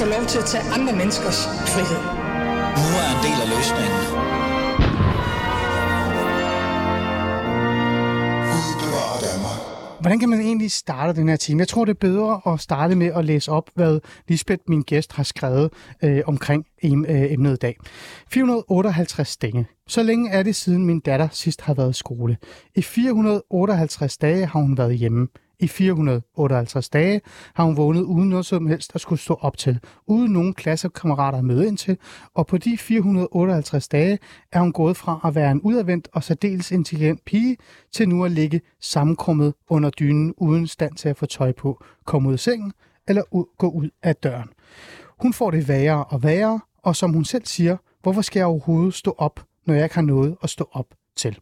få lov til at tage andre menneskers frihed. Nu er en del af løsningen. Hvordan kan man egentlig starte den her time? Jeg tror, det er bedre at starte med at læse op, hvad Lisbeth, min gæst, har skrevet øh, omkring em, øh, emnet i dag. 458 dage. Så længe er det siden min datter sidst har været i skole. I 458 dage har hun været hjemme. I 458 dage har hun vågnet uden noget som helst at skulle stå op til, uden nogen klassekammerater at møde ind til, og på de 458 dage er hun gået fra at være en udadvendt og særdeles intelligent pige, til nu at ligge sammenkrummet under dynen uden stand til at få tøj på, komme ud af sengen eller u- gå ud af døren. Hun får det værre og værre, og som hun selv siger, hvorfor skal jeg overhovedet stå op, når jeg ikke har noget at stå op til?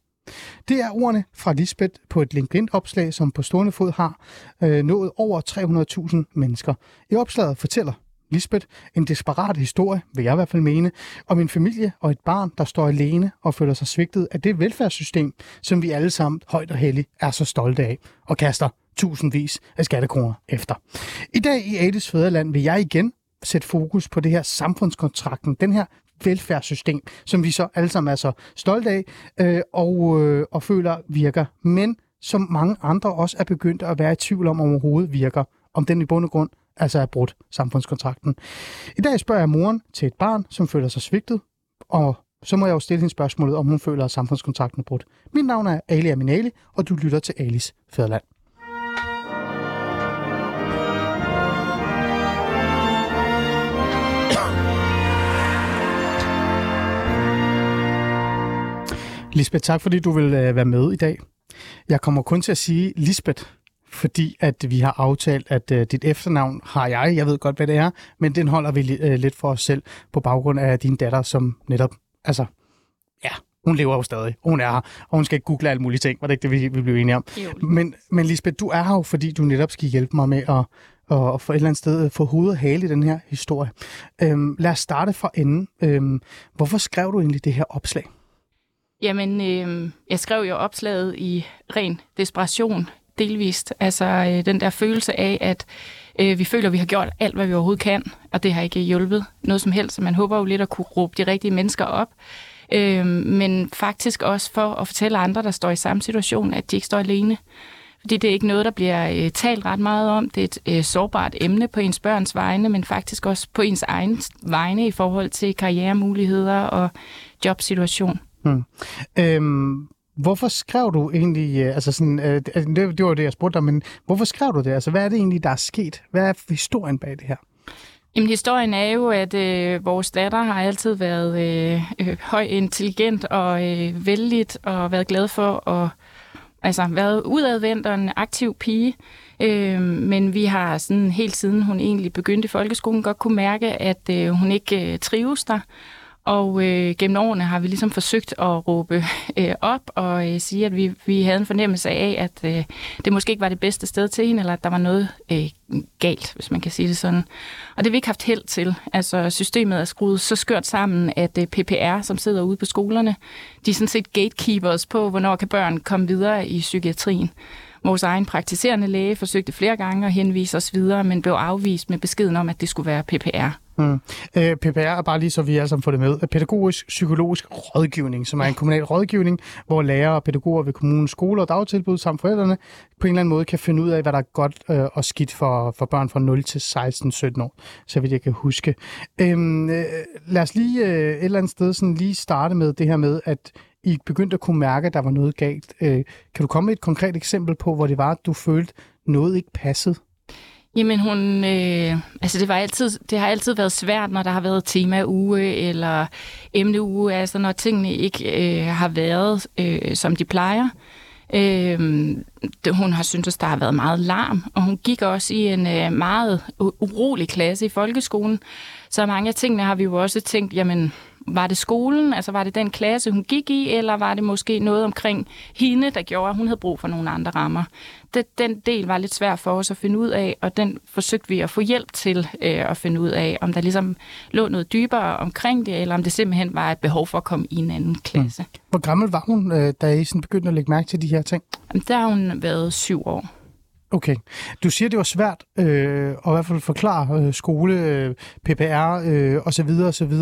Det er ordene fra Lisbeth på et LinkedIn-opslag, som på stående fod har øh, nået over 300.000 mennesker. I opslaget fortæller Lisbeth en desperat historie, vil jeg i hvert fald mene, om en familie og et barn, der står alene og føler sig svigtet af det velfærdssystem, som vi alle sammen højt og heldigt er så stolte af og kaster tusindvis af skattekroner efter. I dag i Ades Fæderland vil jeg igen sætte fokus på det her samfundskontrakten, den her velfærdssystem, som vi så alle sammen er så stolte af øh, og, øh, og føler virker, men som mange andre også er begyndt at være i tvivl om, om overhovedet virker, om den i bund og grund altså er brudt samfundskontrakten. I dag spørger jeg moren til et barn, som føler sig svigtet, og så må jeg jo stille hende spørgsmålet, om hun føler, at samfundskontrakten er brudt. Mit navn er Ali Aminali, og du lytter til Alis Fæderland. Lisbeth, tak fordi du vil øh, være med i dag. Jeg kommer kun til at sige Lisbeth, fordi at vi har aftalt, at øh, dit efternavn har jeg. Jeg ved godt, hvad det er, men den holder vi øh, lidt for os selv på baggrund af din datter, som netop, altså, ja, hun lever jo stadig. Hun er her, og hun skal ikke google alle mulige ting. Var det ikke det, vi, vi blev enige om? Jo. Men, men Lisbeth, du er her jo, fordi du netop skal hjælpe mig med at, at, at få et eller andet sted få hovedet og hale i den her historie. Øhm, lad os starte fra enden. Øhm, hvorfor skrev du egentlig det her opslag? Jamen, øh, jeg skrev jo opslaget i ren desperation, delvist. Altså øh, den der følelse af, at øh, vi føler, at vi har gjort alt, hvad vi overhovedet kan, og det har ikke hjulpet noget som helst. Så man håber jo lidt at kunne råbe de rigtige mennesker op. Øh, men faktisk også for at fortælle andre, der står i samme situation, at de ikke står alene. Fordi det er ikke noget, der bliver øh, talt ret meget om. Det er et øh, sårbart emne på ens børns vegne, men faktisk også på ens egen vegne i forhold til karrieremuligheder og jobsituation. Hmm. Øhm, hvorfor skrev du egentlig, øh, altså sådan, øh, altså, det, det var det, jeg spurgte dig, men hvorfor skrev du det? Altså, hvad er det egentlig, der er sket? Hvad er historien bag det her? Jamen, historien er jo, at øh, vores datter har altid været øh, øh, høj intelligent og øh, vældigt og været glad for at altså været udadvendt og en aktiv pige. Øh, men vi har sådan helt siden hun egentlig begyndte i folkeskolen godt kunne mærke, at øh, hun ikke øh, trives der. Og øh, gennem årene har vi ligesom forsøgt at råbe øh, op og øh, sige, at vi, vi havde en fornemmelse af, at øh, det måske ikke var det bedste sted til hende, eller at der var noget øh, galt, hvis man kan sige det sådan. Og det har vi ikke haft held til. Altså systemet er skruet så skørt sammen, at øh, PPR, som sidder ude på skolerne, de er sådan set gatekeepers på, hvornår kan børn komme videre i psykiatrien. Vores egen praktiserende læge forsøgte flere gange at henvise os videre, men blev afvist med beskeden om, at det skulle være PPR. Mm. Øh, PPR er bare lige så vi alle sammen får det med. Pædagogisk Psykologisk Rådgivning, som er en kommunal rådgivning, hvor lærere og pædagoger ved kommunens skoler og dagtilbud samt forældrene på en eller anden måde kan finde ud af, hvad der er godt øh, og skidt for, for børn fra 0 til 16-17 år, så vidt jeg kan huske. Øhm, øh, lad os lige øh, et eller andet sted sådan lige starte med det her med, at I begyndte at kunne mærke, at der var noget galt. Øh, kan du komme med et konkret eksempel på, hvor det var, at du følte, noget ikke passede? Jamen hun, øh, altså det, var altid, det har altid været svært, når der har været tema-uge eller emneuge, altså når tingene ikke øh, har været, øh, som de plejer. Øh, det, hun har syntes, at der har været meget larm, og hun gik også i en øh, meget urolig klasse i folkeskolen. Så mange af tingene har vi jo også tænkt, jamen var det skolen, altså var det den klasse, hun gik i, eller var det måske noget omkring hende, der gjorde, at hun havde brug for nogle andre rammer. Det, den del var lidt svær for os at finde ud af, og den forsøgte vi at få hjælp til øh, at finde ud af, om der ligesom lå noget dybere omkring det, eller om det simpelthen var et behov for at komme i en anden klasse. Mm. Hvor gammel var hun, øh, da I sådan begyndte at lægge mærke til de her ting? Jamen, der har hun været syv år. Okay. Du siger, det var svært øh, at i hvert fald forklare øh, skole, øh, PPR øh, osv. osv.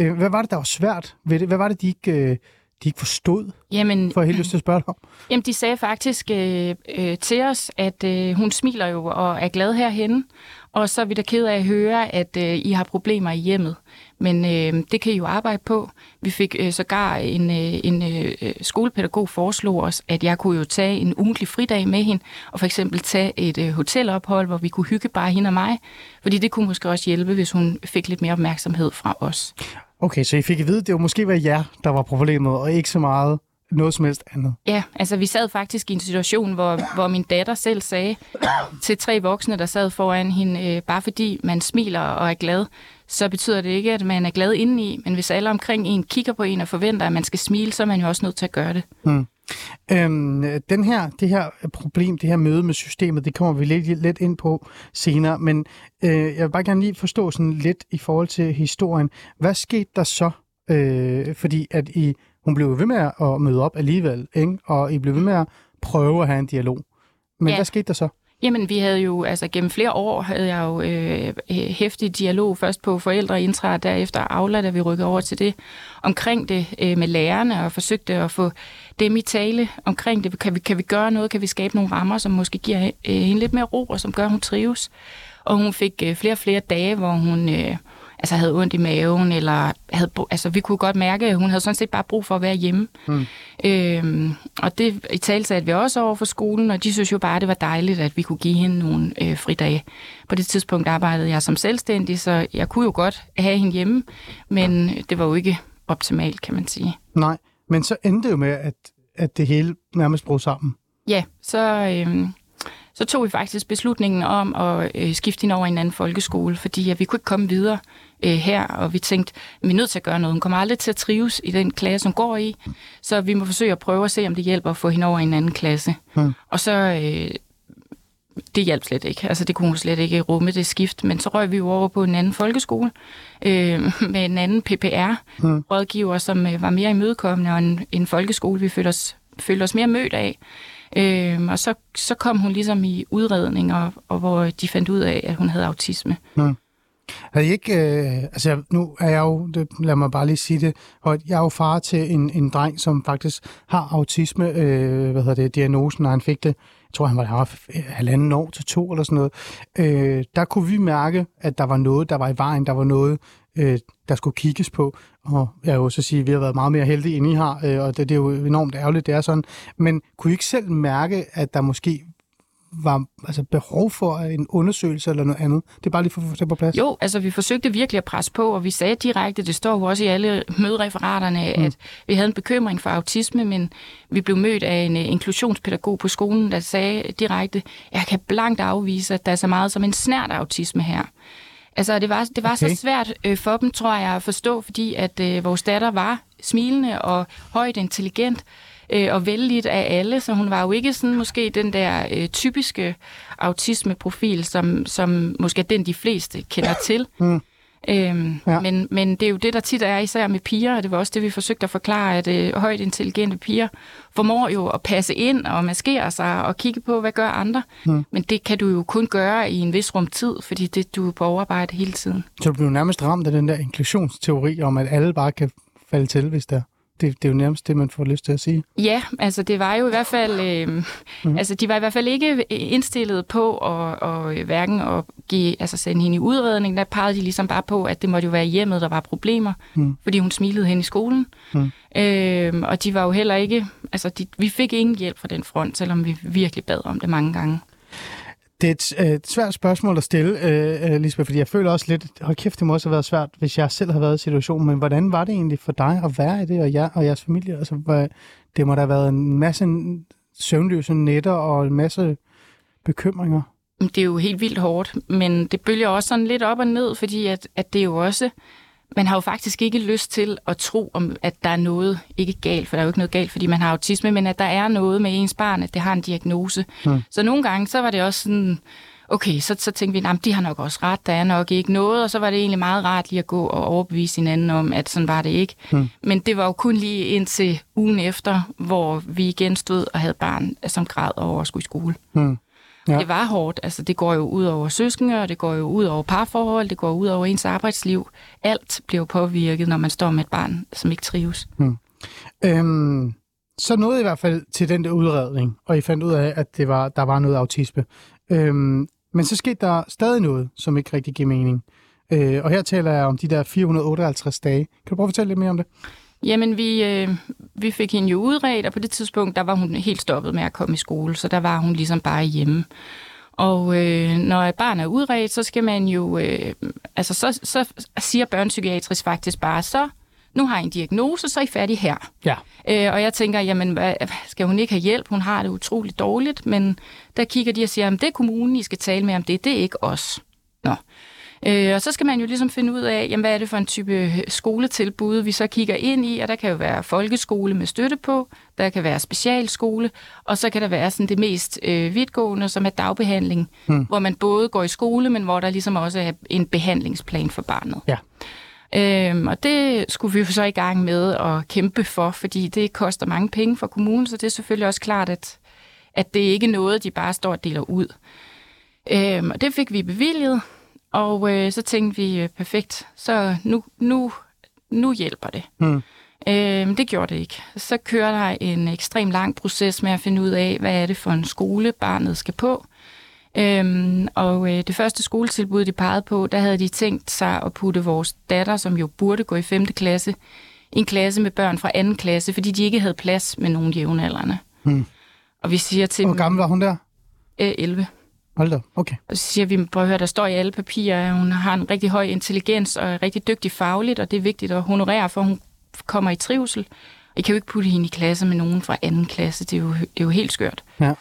Øh, hvad var det, der var svært ved det? Hvad var det, de ikke, øh, de ikke forstod? Jamen, For jeg helt lyst til at spørge dig om. Jamen, de sagde faktisk øh, øh, til os, at øh, hun smiler jo og er glad herhenne, og så er vi da ked af at høre, at øh, I har problemer i hjemmet. Men øh, det kan I jo arbejde på. Vi fik øh, sågar en, øh, en øh, skolepædagog foreslog os, at jeg kunne jo tage en ugentlig fridag med hende, og for eksempel tage et øh, hotelophold, hvor vi kunne hygge bare hende og mig. Fordi det kunne måske også hjælpe, hvis hun fik lidt mere opmærksomhed fra os. Okay, så I fik at vide, at det var måske var jer, der var problemet, og ikke så meget noget som helst andet. Ja, altså vi sad faktisk i en situation, hvor, hvor min datter selv sagde til tre voksne, der sad foran hende, øh, bare fordi man smiler og er glad, så betyder det ikke, at man er glad indeni, men hvis alle omkring en kigger på en og forventer, at man skal smile, så er man jo også nødt til at gøre det. Hmm. Øhm, den her, det her problem, det her møde med systemet, det kommer vi lidt, lidt ind på senere, men øh, jeg vil bare gerne lige forstå sådan lidt i forhold til historien. Hvad skete der så? Øh, fordi at I, hun blev ved med at møde op alligevel, ikke? og I blev ved med at prøve at have en dialog. Men ja. hvad skete der så? Jamen, vi havde jo, altså gennem flere år havde jeg jo øh, hæftig dialog, først på forældre intra, og derefter Aula, da vi rykkede over til det, omkring det øh, med lærerne, og forsøgte at få dem i tale omkring det. Kan vi, kan vi gøre noget? Kan vi skabe nogle rammer, som måske giver øh, hende lidt mere ro, og som gør, at hun trives? Og hun fik øh, flere og flere dage, hvor hun... Øh, altså havde ondt i maven, eller havde, altså vi kunne godt mærke, at hun havde sådan set bare brug for at være hjemme. Mm. Øhm, og det i tale satte vi også over for skolen, og de synes jo bare, at det var dejligt, at vi kunne give hende nogle øh, fridage. På det tidspunkt arbejdede jeg som selvstændig, så jeg kunne jo godt have hende hjemme, men det var jo ikke optimalt, kan man sige. Nej, men så endte det jo med, at, at det hele nærmest brød sammen. Ja, så... Øh, så tog vi faktisk beslutningen om at øh, skifte hende over i en anden folkeskole, fordi at vi kunne ikke komme videre øh, her, og vi tænkte, vi er nødt til at gøre noget. Hun kommer aldrig til at trives i den klasse, hun går i, så vi må forsøge at prøve at se, om det hjælper at få hende over i en anden klasse. Hmm. Og så, øh, det hjalp slet ikke. Altså, det kunne hun slet ikke rumme, det skift. Men så røg vi jo over på en anden folkeskole øh, med en anden PPR-rådgiver, hmm. som øh, var mere imødekommende, og en, en folkeskole, vi følte os, følte os mere mødt af. Øhm, og så, så kom hun ligesom i udredning, og, og hvor de fandt ud af, at hun havde autisme. Hmm. Havde I ikke, øh, altså nu er jeg jo, det, lad mig bare lige sige det, og jeg er jo far til en, en dreng, som faktisk har autisme, øh, hvad hedder det, diagnosen, når han fik det, jeg tror han var der halvanden år til to eller sådan noget, øh, der kunne vi mærke, at der var noget, der var i vejen, der var noget, øh, der skulle kigges på, og jeg vil jo så sige, at vi har været meget mere heldige, end I har, øh, og det, det er jo enormt ærgerligt, det er sådan, men kunne I ikke selv mærke, at der måske var altså, behov for en undersøgelse eller noget andet? Det er bare lige for at få det på plads. Jo, altså vi forsøgte virkelig at presse på, og vi sagde direkte, det står jo også i alle mødereferaterne, mm. at vi havde en bekymring for autisme, men vi blev mødt af en uh, inklusionspædagog på skolen, der sagde direkte, jeg kan blankt afvise, at der er så meget som en snært autisme her. Altså, det var, det var okay. så svært øh, for dem, tror jeg, at forstå, fordi at øh, vores datter var smilende og højt intelligent, øh, og vældigt af alle, så hun var jo ikke sådan måske den der øh, typiske autismeprofil, som, som måske er den, de fleste kender til. Mm. Øhm, ja. men, men det er jo det, der tit er, især med piger, og det var også det, vi forsøgte at forklare, at øh, højt intelligente piger formår jo at passe ind og maskere sig og kigge på, hvad gør andre. Mm. Men det kan du jo kun gøre i en vis rum tid, fordi det, du er på overarbejde hele tiden. Så du bliver nærmest ramt af den der inklusionsteori om, at alle bare kan falde til, hvis der det, det er jo nærmest det, man får lyst til at sige. Ja, altså det var jo i hvert fald, øh, mm. altså de var i hvert fald ikke indstillet på at, og, hverken at give, altså sende hende i udredning. Der pegede de ligesom bare på, at det måtte jo være hjemmet, der var problemer, mm. fordi hun smilede hen i skolen. Mm. Øh, og de var jo heller ikke, altså de, vi fik ingen hjælp fra den front, selvom vi virkelig bad om det mange gange. Det er et, øh, et svært spørgsmål at stille, øh, øh, Lisbeth, fordi jeg føler også lidt, hold kæft, det må også have været svært, hvis jeg selv har været i situationen, men hvordan var det egentlig for dig at være i det, og, jer, og jeres familie? Altså, hvad, det må da have været en masse søvnløse nætter og en masse bekymringer. Det er jo helt vildt hårdt, men det bølger også sådan lidt op og ned, fordi at, at det er jo også man har jo faktisk ikke lyst til at tro, om, at der er noget ikke galt, for der er jo ikke noget galt, fordi man har autisme, men at der er noget med ens barn, at det har en diagnose. Hmm. Så nogle gange, så var det også sådan, okay, så, så tænkte vi, at de har nok også ret, der er nok ikke noget, og så var det egentlig meget rart lige at gå og overbevise hinanden om, at sådan var det ikke. Hmm. Men det var jo kun lige indtil ugen efter, hvor vi igen stod og havde barn, som græd over at skulle i skole. Hmm. Ja. Det var hårdt. Altså, det går jo ud over søskende, og det går jo ud over parforhold, det går ud over ens arbejdsliv. Alt bliver påvirket, når man står med et barn, som ikke trives. Øhm, så nåede I i hvert fald til den der udredning, og I fandt ud af, at det var, der var noget autisme. Øhm, men så skete der stadig noget, som ikke rigtig giver mening. Øh, og her taler jeg om de der 458 dage. Kan du prøve at fortælle lidt mere om det? Jamen, vi, øh, vi fik hende jo udredt, og på det tidspunkt, der var hun helt stoppet med at komme i skole, så der var hun ligesom bare hjemme. Og øh, når et barn er udredt, så skal man jo, øh, altså så, så siger børnepsykiatrisk faktisk bare, så nu har I en diagnose, så er I færdige her. Ja. Øh, og jeg tænker, jamen, hvad, skal hun ikke have hjælp? Hun har det utroligt dårligt, men der kigger de og siger, at det er kommunen, I skal tale med om det, det er ikke os. Øh, og så skal man jo ligesom finde ud af, jamen, hvad er det for en type skoletilbud, vi så kigger ind i, og der kan jo være folkeskole med støtte på, der kan være specialskole, og så kan der være sådan det mest øh, vidtgående, som er dagbehandling, hmm. hvor man både går i skole, men hvor der ligesom også er en behandlingsplan for barnet. Ja. Øhm, og det skulle vi jo så i gang med at kæmpe for, fordi det koster mange penge for kommunen, så det er selvfølgelig også klart, at, at det ikke er noget, de bare står og deler ud. Øhm, og det fik vi bevilget, og øh, så tænkte vi, øh, perfekt, så nu, nu, nu hjælper det. Hmm. Øhm, det gjorde det ikke. Så kører der en ekstrem lang proces med at finde ud af, hvad er det for en skole, barnet skal på. Øhm, og øh, det første skoletilbud, de pegede på, der havde de tænkt sig at putte vores datter, som jo burde gå i 5. klasse, i en klasse med børn fra 2. klasse, fordi de ikke havde plads med nogen jævnaldrende. Hmm. Og vi siger til Hvor gammel var hun der? øh, 11. Hold da, okay. Og så siger vi, prøv at høre, der står i alle papirer, at hun har en rigtig høj intelligens og er rigtig dygtig fagligt, og det er vigtigt at honorere, for hun kommer i trivsel. I kan jo ikke putte hende i klasse med nogen fra anden klasse, det er jo, det er jo helt skørt. Ja.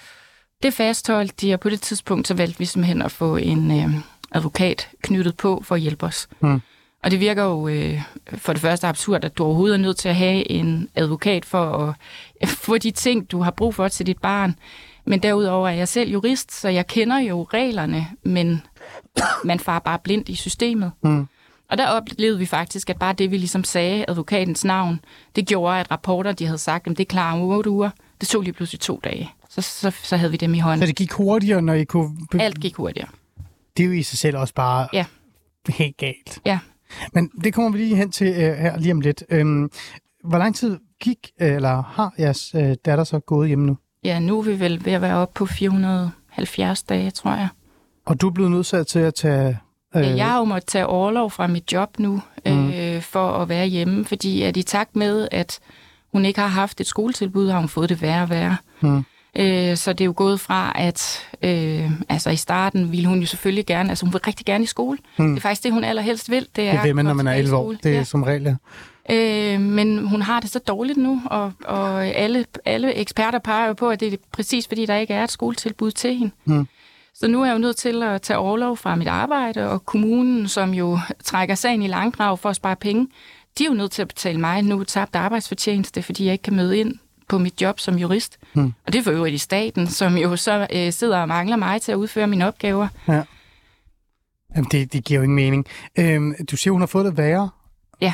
Det fastholdt de, og på det tidspunkt så valgte vi simpelthen at få en øh, advokat knyttet på for at hjælpe os. Hmm. Og det virker jo øh, for det første absurd, at du overhovedet er nødt til at have en advokat for at få de ting, du har brug for til dit barn. Men derudover er jeg selv jurist, så jeg kender jo reglerne, men man farer bare blind i systemet. Hmm. Og der oplevede vi faktisk, at bare det, vi ligesom sagde, advokatens navn, det gjorde, at rapporter, de havde sagt, at det er klar om otte uger, det tog lige pludselig to dage. Så, så, så havde vi dem i Så hånden. det gik hurtigere, når I kunne... Alt gik hurtigere. Det er jo i sig selv også bare Ja. helt galt. Ja. Men det kommer vi lige hen til uh, her lige om lidt. Øhm, hvor lang tid gik, eller har jeres uh, datter så gået hjemme nu? Ja, nu er vi vel ved at være oppe på 470 dage, tror jeg. Og du er blevet nødt til at tage... Øh. Jeg har jo måttet tage overlov fra mit job nu, øh, for at være hjemme, fordi at i takt med, at hun ikke har haft et skoletilbud, har hun fået det værre og værre. Mm. Øh, så det er jo gået fra, at øh, altså i starten ville hun jo selvfølgelig gerne, altså hun vil rigtig gerne i skole. Mm. Det er faktisk det, hun allerhelst vil. Det, er Det vil man, når man er tilbage i 11 år. Det er Ja. som regel, ja. Øh, men hun har det så dårligt nu, og, og alle, alle eksperter peger jo på, at det er præcis fordi, der ikke er et skoletilbud til hende. Mm. Så nu er jeg jo nødt til at tage overlov fra mit arbejde, og kommunen, som jo trækker sagen i langdrag for at spare penge, de er jo nødt til at betale mig nu tabt arbejdsfortjeneste, fordi jeg ikke kan møde ind på mit job som jurist. Mm. Og det er for øvrigt i staten, som jo så øh, sidder og mangler mig til at udføre mine opgaver. ja. Jamen, det, det giver jo ingen mening. Øhm, du siger, hun har fået det værre. Ja.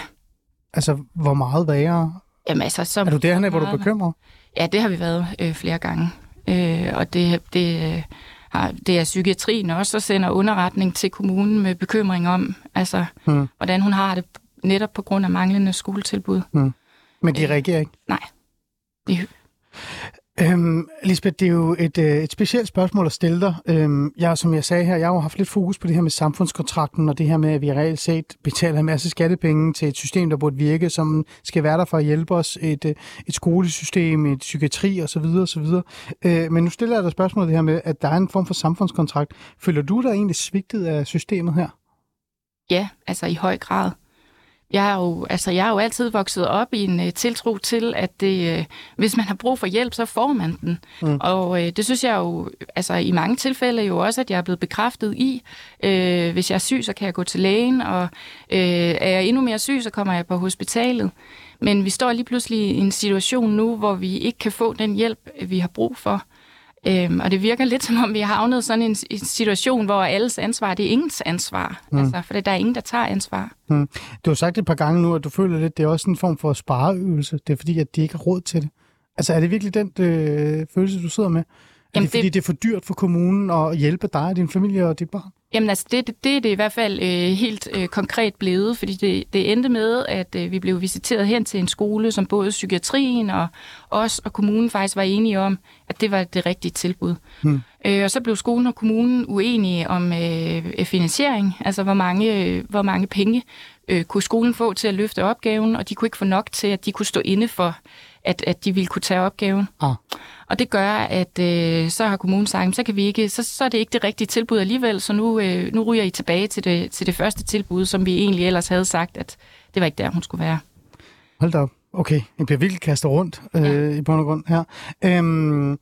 Altså, hvor meget værre? Jamen altså, så Er du derhen, hvor du er bekymret? Ja, det har vi været øh, flere gange. Øh, og det, det, øh, har, det er psykiatrien også, der sender underretning til kommunen med bekymring om, altså, Hmm. hvordan hun har det netop på grund af manglende skoletilbud. Men de reagerer ikke. Nej. Det, Øhm, Lisbeth, det er jo et, øh, et specielt spørgsmål at stille dig. Øhm, jeg, som jeg sagde her, jeg har jo haft lidt fokus på det her med samfundskontrakten, og det her med, at vi reelt set betaler en masse skattepenge til et system, der burde virke, som skal være der for at hjælpe os, et, øh, et skolesystem, et psykiatri osv. osv. Øh, men nu stiller jeg dig spørgsmålet det her med, at der er en form for samfundskontrakt. Føler du dig egentlig svigtet af systemet her? ja, altså i høj grad. Jeg er jo, altså, jeg er jo altid vokset op i en uh, tiltro til, at det, uh, hvis man har brug for hjælp, så får man den. Mm. Og uh, det synes jeg jo, altså i mange tilfælde jo også, at jeg er blevet bekræftet i. Uh, hvis jeg er syg, så kan jeg gå til lægen, og uh, er jeg endnu mere syg, så kommer jeg på hospitalet. Men vi står lige pludselig i en situation nu, hvor vi ikke kan få den hjælp, vi har brug for. Øhm, og det virker lidt som om, vi har havnet sådan en, en situation, hvor alles ansvar, det er ingens ansvar. Mm. Altså, for der er ingen, der tager ansvar. Hmm. Du har sagt et par gange nu, at du føler lidt, det er også en form for spareøvelse. Det er fordi, at de ikke har råd til det. Altså, er det virkelig den øh, følelse, du sidder med? Er Jamen, det fordi, det- det er for dyrt for kommunen at hjælpe dig og din familie og dit barn? Jamen altså, det, det, det er det i hvert fald øh, helt øh, konkret blevet, fordi det, det endte med, at øh, vi blev visiteret hen til en skole, som både psykiatrien og os og kommunen faktisk var enige om, at det var det rigtige tilbud. Hmm. Øh, og så blev skolen og kommunen uenige om øh, finansiering, altså hvor mange, øh, hvor mange penge øh, kunne skolen få til at løfte opgaven, og de kunne ikke få nok til, at de kunne stå inde for, at, at de ville kunne tage opgaven. Ah. Og det gør, at øh, så har kommunen sagt, "Men så kan vi ikke, så, så er det ikke det rigtige tilbud alligevel, så nu, øh, nu ryger I tilbage til det, til det første tilbud, som vi egentlig ellers havde sagt, at det var ikke der, hun skulle være. Hold da op. Okay, jeg bliver virkelig kastet rundt øh, ja. i bund og grund her. Øhm,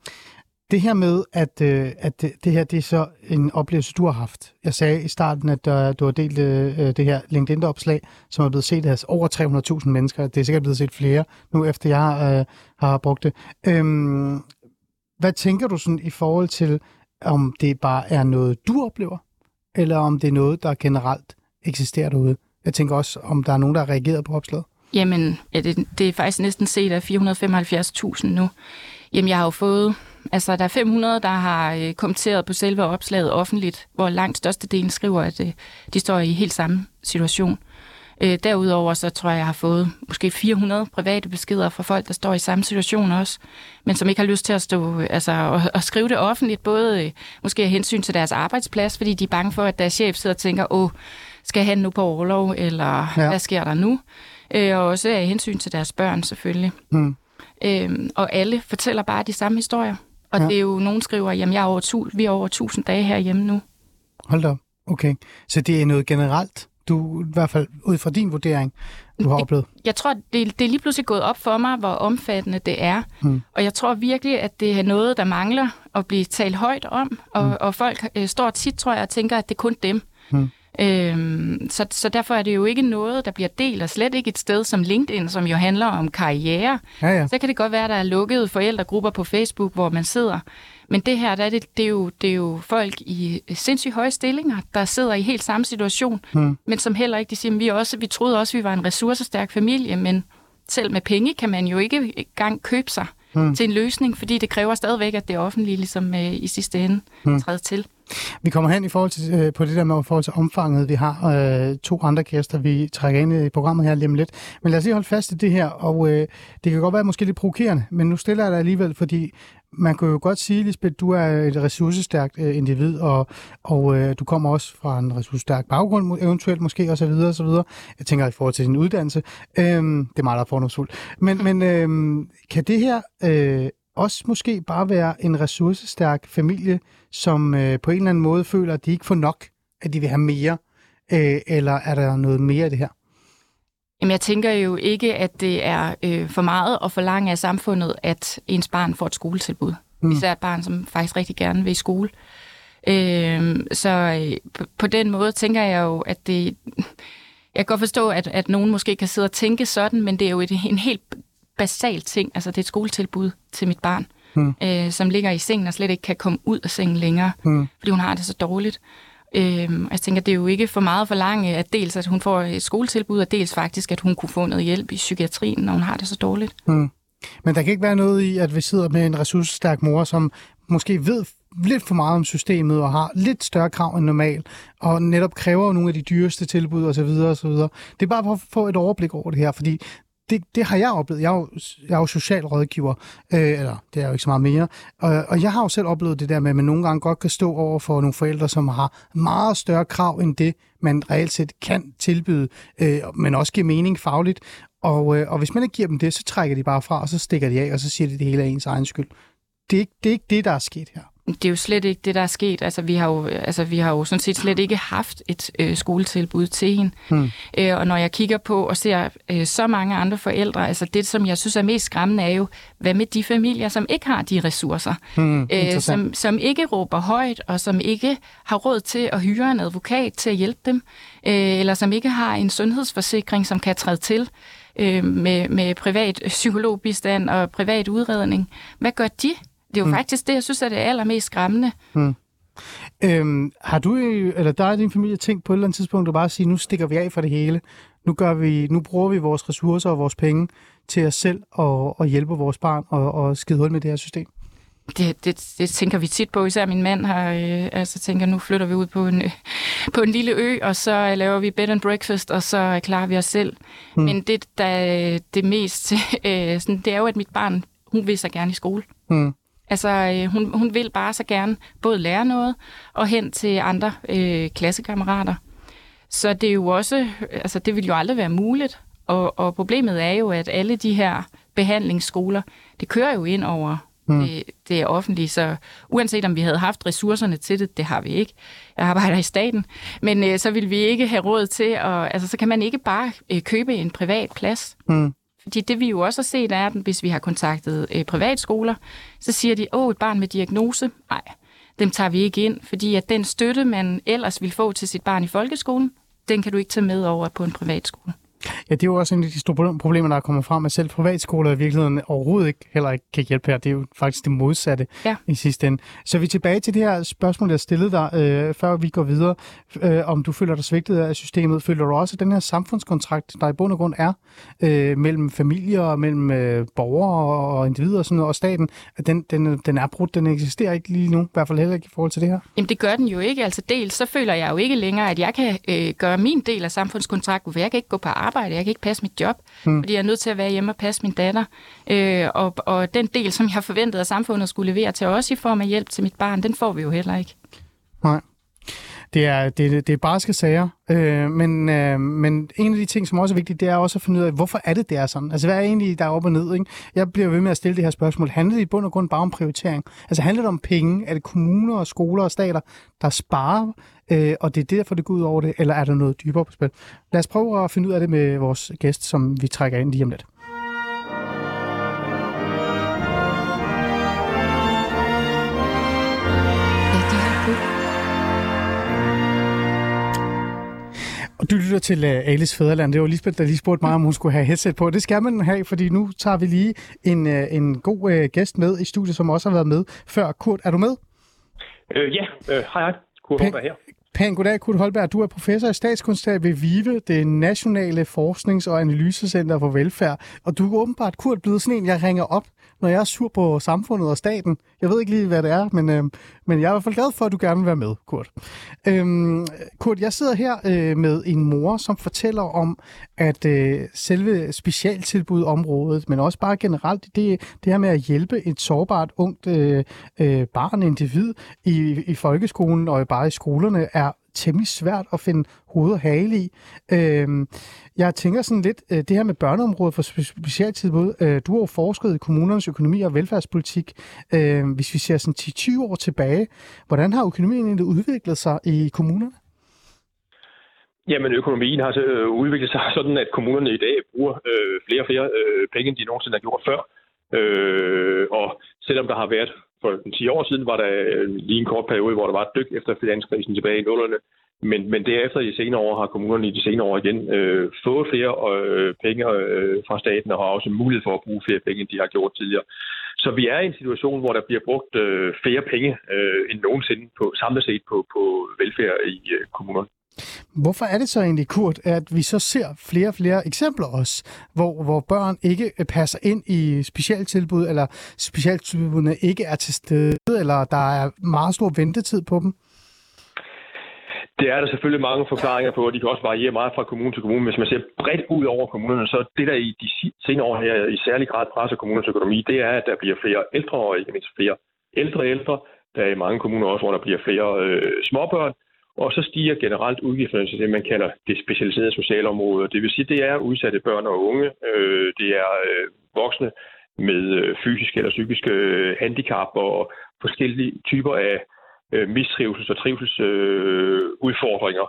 det her med, at, øh, at det, det her det er så en oplevelse, du har haft. Jeg sagde i starten, at øh, du har delt øh, øh det her LinkedIn-opslag, som er blevet set af over 300.000 mennesker. Det er sikkert blevet set flere nu, efter jeg øh, har brugt det. Øhm, hvad tænker du sådan i forhold til, om det bare er noget, du oplever, eller om det er noget, der generelt eksisterer derude? Jeg tænker også, om der er nogen, der har reageret på opslaget. Jamen, ja, det, det er faktisk næsten set af 475.000 nu. Jamen, jeg har jo fået... Altså, der er 500, der har øh, kommenteret på selve opslaget offentligt, hvor langt størstedelen skriver, at øh, de står i helt samme situation. Øh, derudover så tror jeg, jeg har fået måske 400 private beskeder fra folk, der står i samme situation også, men som ikke har lyst til at stå, øh, altså, og, og skrive det offentligt, både øh, måske af hensyn til deres arbejdsplads, fordi de er bange for, at deres chef sidder og tænker, åh, skal han nu på overlov, eller Ja. hvad sker der nu? Øh, og også af hensyn til deres børn selvfølgelig. Hmm. Øhm, og alle fortæller bare de samme historier. Og Ja. det er jo, nogen skriver, jamen jeg er over tu, vi er over 1000 dage herhjemme nu. Hold da op. Okay. Så det er noget generelt, du i hvert fald ud fra din vurdering, du har oplevet? Jeg tror, det, det er lige pludselig gået op for mig, hvor omfattende det er. Mm. Og jeg tror virkelig, at det er noget, der mangler at blive talt højt om. Og, mm. og folk øh, står tit, tror jeg, og tænker, at det er kun dem. Mm. Øhm, så, så derfor er det jo ikke noget, der bliver delt, og slet ikke et sted som LinkedIn, som jo handler om karriere. Ja, ja. Så kan det godt være, at der er lukkede forældregrupper på Facebook, hvor man sidder. Men det her, der er det, det, er jo, det er jo folk i sindssygt høje stillinger, der sidder i helt samme situation, Hmm. men som heller ikke, de siger, "Men vi, også, vi troede også, vi var en ressourcestærk familie, men selv med penge kan man jo ikke engang købe sig Hmm. til en løsning, fordi det kræver stadigvæk, at det offentlige ligesom øh, i sidste ende hmm. træder til. Vi kommer hen i forhold til, øh, på det der med i forhold til omfanget. Vi har øh, to andre gæster, vi trækker ind i programmet her lige om lidt. Men lad os lige holde fast i det her, og øh, det kan godt være måske lidt provokerende, men nu stiller jeg dig alligevel, fordi man kunne jo godt sige, Lisbeth, du er et ressourcestærkt øh, individ, og, og øh, du kommer også fra en ressourcestærk baggrund, eventuelt måske, og så videre, og så videre. Jeg tænker i forhold til din uddannelse. Øhm, det er meget, der er fordomsfuldt. Men, men øh, kan det her øh, også måske bare være en ressourcestærk familie, som øh, på en eller anden måde føler, at de ikke får nok, at de vil have mere, øh, eller er der noget mere i det her? Jamen, jeg tænker jo ikke, at det er øh, for meget at forlange af samfundet, at ens barn får et skoletilbud. Mm. Især et barn, som faktisk rigtig gerne vil i skole. Øh, så øh, på, på den måde tænker jeg jo, at det... Jeg kan godt forstå, at, at nogen måske kan sidde og tænke sådan, men det er jo et, en helt basal ting. Altså, det er et skoletilbud til mit barn, Mm. øh, som ligger i sengen og slet ikke kan komme ud af sengen længere, Mm. fordi hun har det så dårligt. Øhm, og jeg tænker, det er jo ikke for meget for langt, at dels at hun får et skoletilbud, og dels faktisk, at hun kunne få noget hjælp i psykiatrien, når hun har det så dårligt. Mm. Men der kan ikke være noget i, at vi sidder med en ressourcestærk mor, som måske ved lidt for meget om systemet og har lidt større krav end normal, og netop kræver nogle af de dyreste tilbud osv. osv. Det er bare for at få et overblik over det her, fordi det, det har jeg oplevet. Jeg er jo, jeg er jo socialrådgiver, øh, eller det er jo ikke så meget mere, og, og jeg har jo selv oplevet det der med, at man nogle gange godt kan stå over for nogle forældre, som har meget større krav end det, man reelt set kan tilbyde, øh, men også giver mening fagligt. Og, øh, og hvis man ikke giver dem det, så trækker de bare fra, og så stikker de af, og så siger de, det hele er ens egen skyld. Det er, ikke, det er ikke det, der er sket her. Det er jo slet ikke det, der er sket. Altså, vi har jo, altså, vi har jo sådan set slet ikke haft et øh, skoletilbud til hende. Hmm. Øh, og når jeg kigger på og ser øh, så mange andre forældre, altså det, som jeg synes er mest skræmmende, er jo, hvad med de familier, som ikke har de ressourcer? Hmm, øh, som, som ikke råber højt, og som ikke har råd til at hyre en advokat til at hjælpe dem, øh, eller som ikke har en sundhedsforsikring, som kan træde til øh, med, med privat psykologbistand og privat udredning. Hvad gør de? Det er jo mm. faktisk det, jeg synes er det allermest skræmmende. Øhm, har du, øh, eller der er din familie tænkt på et eller andet tidspunkt at bare sige, nu stikker vi af fra det hele. Nu, gør vi, nu bruger vi vores ressourcer og vores penge til os selv og, og hjælpe vores barn og, og skide hul med det her system? det, det, det tænker vi tit på, især min mand har, øh, altså tænker, nu flytter vi ud på en, øh, på en lille ø, og så laver vi bed and breakfast, og så klarer vi os selv. Mm. Men det, der det mest, øh, sådan, det er jo, at mit barn, hun vil så gerne i skole. Mm. Altså, øh, hun, hun vil bare så gerne både lære noget og hen til andre øh, klassekammerater. Så det er jo også, altså det vil jo aldrig være muligt. Og, og problemet er jo, at alle de her behandlingsskoler, det kører jo ind over mm. det, det er offentlige. Så uanset om vi havde haft ressourcerne til det, det har vi ikke. Jeg arbejder i staten. Men øh, så vil vi ikke have råd til, at, altså så kan man ikke bare øh, købe en privat plads. Mm. Fordi det vi jo også har set er, at hvis vi har kontaktet øh, privatskoler, så siger de, åh, et barn med diagnose, nej, dem tager vi ikke ind, fordi at den støtte, man ellers vil få til sit barn i folkeskolen, den kan du ikke tage med over på en privatskole. Ja, det er jo også en af de store problemer, der er kommet frem, at selv privatskoler i virkeligheden overhovedet ikke, heller ikke kan hjælpe her. Det er jo faktisk det modsatte ja. i sidste ende. Så vi er tilbage til det her spørgsmål, jeg stillede dig, øh, før vi går videre. Øh, om du føler dig svigtet af systemet. Føler du også, at den her samfundskontrakt, der i bund og grund er øh, mellem familier, mellem øh, borgere og individer og, sådan noget, og staten, at den, den, den er brudt, den eksisterer ikke lige nu, i hvert fald heller ikke i forhold til det her? Jamen det gør den jo ikke. Altså dels så føler jeg jo ikke længere, at jeg kan øh, gøre min del af samfundskontrakten, for jeg kan ikke gå på arbejde arbejde, jeg kan ikke passe mit job, mm. fordi jeg er nødt til at være hjemme og passe min datter. Øh, og, og den del, som jeg har forventet, at samfundet skulle levere til os i form af hjælp til mit barn, den får vi jo heller ikke. Nej. Det er, det, det er barske sager, øh, men, øh, men en af de ting, som også er vigtigt, det er også at finde ud af, hvorfor er det, det er sådan? Altså, hvad er egentlig der er op og ned? Ikke? Jeg bliver ved med at stille det her spørgsmål. Handler det i bund og grund bare om prioritering? Altså, handler det om penge? Er det kommuner og skoler og stater, der sparer, øh, og det er derfor, det går ud over det? Eller er der noget dybere på spil? Lad os prøve at finde ud af det med vores gæst, som vi trækker ind lige om lidt. Du lytter til uh, Alice Fæderland. Det var Lisbeth, der lige spurgte mig, om hun skulle have headset på. Det skal man have, fordi nu tager vi lige en, uh, en god uh, gæst med i studiet, som også har været med før. Kurt, er du med? Øh, ja, øh, hej hej. Kurt Holberg her. Pæn goddag, Kurt Holberg. Du er professor i statskundskab ved VIVE, det nationale forsknings- og analysecenter for velfærd. Og du er åbenbart, Kurt, blevet sådan en, jeg ringer op, når jeg er sur på samfundet og staten. Jeg ved ikke lige, hvad det er, men, øh, men jeg er i hvert fald glad for, at du gerne vil være med, Kurt. Øhm, Kurt, jeg sidder her øh, med en mor, som fortæller om, at øh, selve specialtilbudområdet, men også bare generelt det, det her med at hjælpe et sårbart ungt øh, øh, barn, individ i, i folkeskolen og bare i skolerne, er temmelig svært at finde hoved og hale i. Øh, jeg tænker sådan lidt, øh, det her med børneområdet for specialtilbud, øh, du har jo forsket i kommunernes økonomi og velfærdspolitik. Øh, hvis vi ser sådan 10-20 år tilbage, hvordan har økonomien egentlig udviklet sig i kommunerne? Jamen, økonomien har så øh, udviklet sig sådan, at kommunerne i dag bruger øh, flere og flere øh, penge, end de nogensinde har gjort før. Øh, og selvom der har været for 10 år siden, var der øh, lige en kort periode, hvor der var et dyk efter finanskrisen tilbage i nullerne, men, men derefter i senere år har kommunerne i de senere år igen øh, fået flere øh, penge øh, fra staten og har også mulighed for at bruge flere penge, end de har gjort tidligere. Så vi er i en situation, hvor der bliver brugt øh, flere penge øh, end nogensinde på samlet set på, på velfærd i øh, kommunerne. Hvorfor er det så egentlig, Kurt, at vi så ser flere og flere eksempler også, hvor, hvor børn ikke øh, passer ind i specialtilbud, eller specialtilbudene ikke er til stede, eller der er meget stor ventetid på dem? Det er der selvfølgelig mange forklaringer på, og de kan også variere meget fra kommune til kommune. Hvis man ser bredt ud over kommunerne, så det, der i de senere år her i særlig grad presser kommunernes økonomi, det er, at der bliver flere ældre og ikke mindst flere ældre ældre. Der er i mange kommuner også, hvor der bliver flere øh, småbørn. Og så stiger generelt udgifterne til det, man kalder det specialiserede socialområde. Det vil sige, det er udsatte børn og unge. Øh, det er øh, voksne med øh, fysiske eller psykiske øh, handicap og forskellige typer af øh, mistrivsels- og trivselsudfordringer. Øh,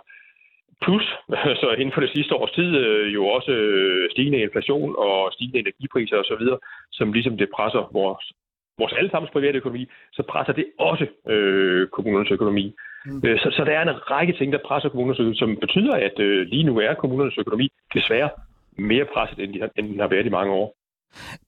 Plus, så inden for det sidste års tid, øh, jo også øh, stigende inflation og stigende energipriser osv., som ligesom det presser vores, vores allesammens private økonomi, så presser det også øh, kommunernes økonomi. Mm. Øh, så, så der er en række ting, der presser kommunernes økonomi, som betyder, at øh, lige nu er kommunernes økonomi desværre mere presset, end, de, end den har været i mange år.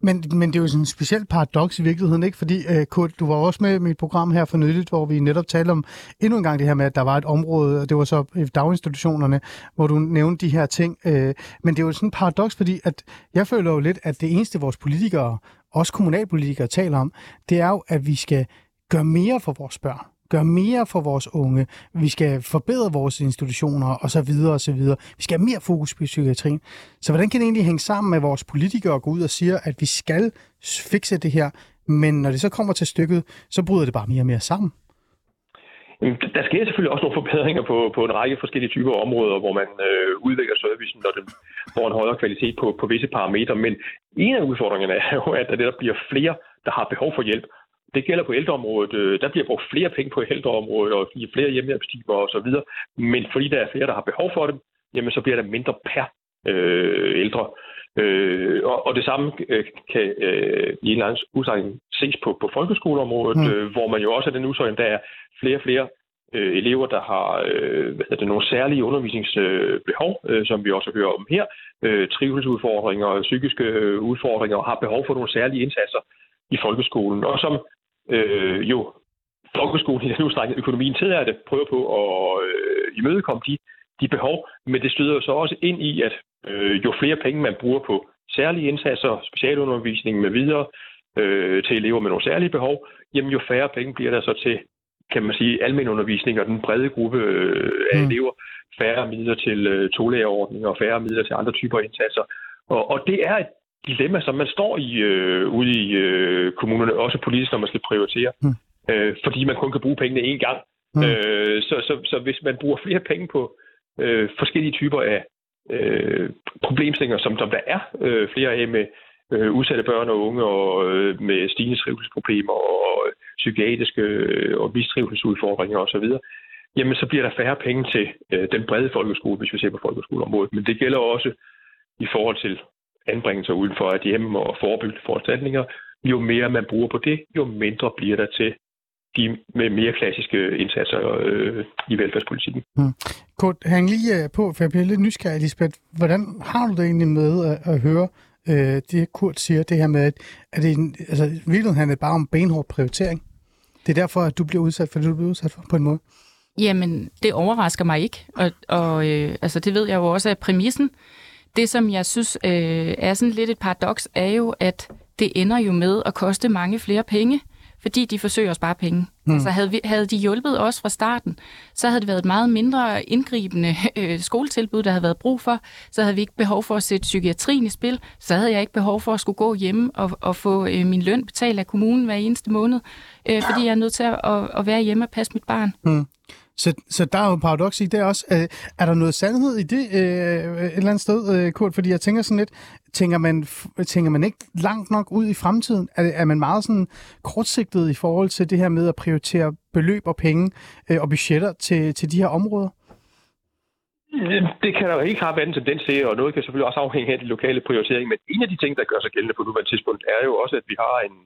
Men, men det er jo sådan en speciel paradoks i virkeligheden, ikke? Fordi, uh, Kurt, du var også med i mit program her for nyligt, hvor vi netop talte om endnu en gang det her med, at der var et område, og det var så i daginstitutionerne, hvor du nævnte de her ting. Uh, men det er jo sådan en paradoks, fordi at jeg føler jo lidt, at det eneste vores politikere, også kommunalpolitikere, taler om, det er jo, at vi skal gøre mere for vores børn gøre mere for vores unge, vi skal forbedre vores institutioner og så videre og så videre. Vi skal have mere fokus på psykiatrien. Så hvordan kan det egentlig hænge sammen med vores politikere at gå ud og sige, at vi skal fikse det her, men når det så kommer til stykket, så bryder det bare mere og mere sammen? Der sker selvfølgelig også nogle forbedringer på, på en række forskellige typer områder, hvor man øh, udvikler servicen, når den får en højere kvalitet på, på visse parametre. Men en af udfordringerne er jo, at der bliver flere, der har behov for hjælp. Det gælder på ældreområdet. Øh, der bliver brugt flere penge på ældreområdet og flere hjemmehjælpstimer osv. Men fordi der er flere, der har behov for dem, jamen så bliver der mindre per øh, ældre. Øh, og, og det samme øh, kan øh, i en eller anden udsagning ses på, på folkeskoleområdet, mm. øh, hvor man jo også er den udsagning, der er flere og flere øh, elever, der har øh, hvad det, nogle særlige undervisningsbehov, øh, som vi også hører om her, øh, trivselsudfordringer, psykiske øh, udfordringer, og har behov for nogle særlige indsatser i folkeskolen, og som øh, jo folkeskolen i den udstrækning økonomien til det, prøver på at øh, imødekomme de, de behov, men det støder jo så også ind i, at øh, jo flere penge man bruger på særlige indsatser, specialundervisning med videre øh, til elever med nogle særlige behov, jamen jo færre penge bliver der så til, kan man sige, almen undervisning og den brede gruppe øh, af mm. elever, færre midler til øh, tolærerordninger og færre midler til andre typer indsatser. Og, og det er et dilemma, som man står i øh, ude i øh, kommunerne, også politisk, når man skal prioritere. Mm. Øh, fordi man kun kan bruge pengene én gang. Mm. Øh, så, så, så hvis man bruger flere penge på øh, forskellige typer af øh, problemstillinger, som, som der er øh, flere af med øh, udsatte børn og unge, og øh, med stigende trivselsproblemer, og øh, psykiatriske øh, og mistrivselsudfordringer osv., jamen så bliver der færre penge til øh, den brede folkeskole, hvis vi ser på folkeskoleområdet. Men det gælder også i forhold til anbringelser uden for et hjem og forebyggende foranstaltninger, jo mere man bruger på det, jo mindre bliver der til de med mere klassiske indsatser øh, i velfærdspolitikken. Hmm. Kurt, hæng lige øh, på, for jeg bliver lidt nysgerrig, Lisbeth. Hvordan har du det egentlig med at, at høre øh, det, Kurt siger, det her med, at, at det, altså, virkeligheden handler bare om benhård prioritering? Det er derfor, at du bliver udsat for det, du bliver udsat for på en måde? Jamen, det overrasker mig ikke, og, og øh, altså, det ved jeg jo også af præmissen. Det, som jeg synes øh, er sådan lidt et paradoks, er jo, at det ender jo med at koste mange flere penge, fordi de forsøger at spare penge. Mm. Altså havde, vi, havde de hjulpet os fra starten, så havde det været et meget mindre indgribende øh, skoletilbud, der havde været brug for. Så havde vi ikke behov for at sætte psykiatrien i spil. Så havde jeg ikke behov for at skulle gå hjemme og, og få øh, min løn betalt af kommunen hver eneste måned, øh, fordi jeg er nødt til at, at, at være hjemme og passe mit barn. Mm. Så, så der er jo en paradoks i det også. Øh, er der noget sandhed i det øh, et eller andet sted, øh, Kurt? Fordi jeg tænker sådan lidt, tænker man, tænker man ikke langt nok ud i fremtiden? Er, er man meget sådan kortsigtet i forhold til det her med at prioritere beløb og penge øh, og budgetter til, til de her områder? Det kan der jo ikke have være en tendens til, og noget kan selvfølgelig også afhænge af de lokale prioriteringer. Men en af de ting, der gør sig gældende på nuværende tidspunkt, er jo også, at vi har en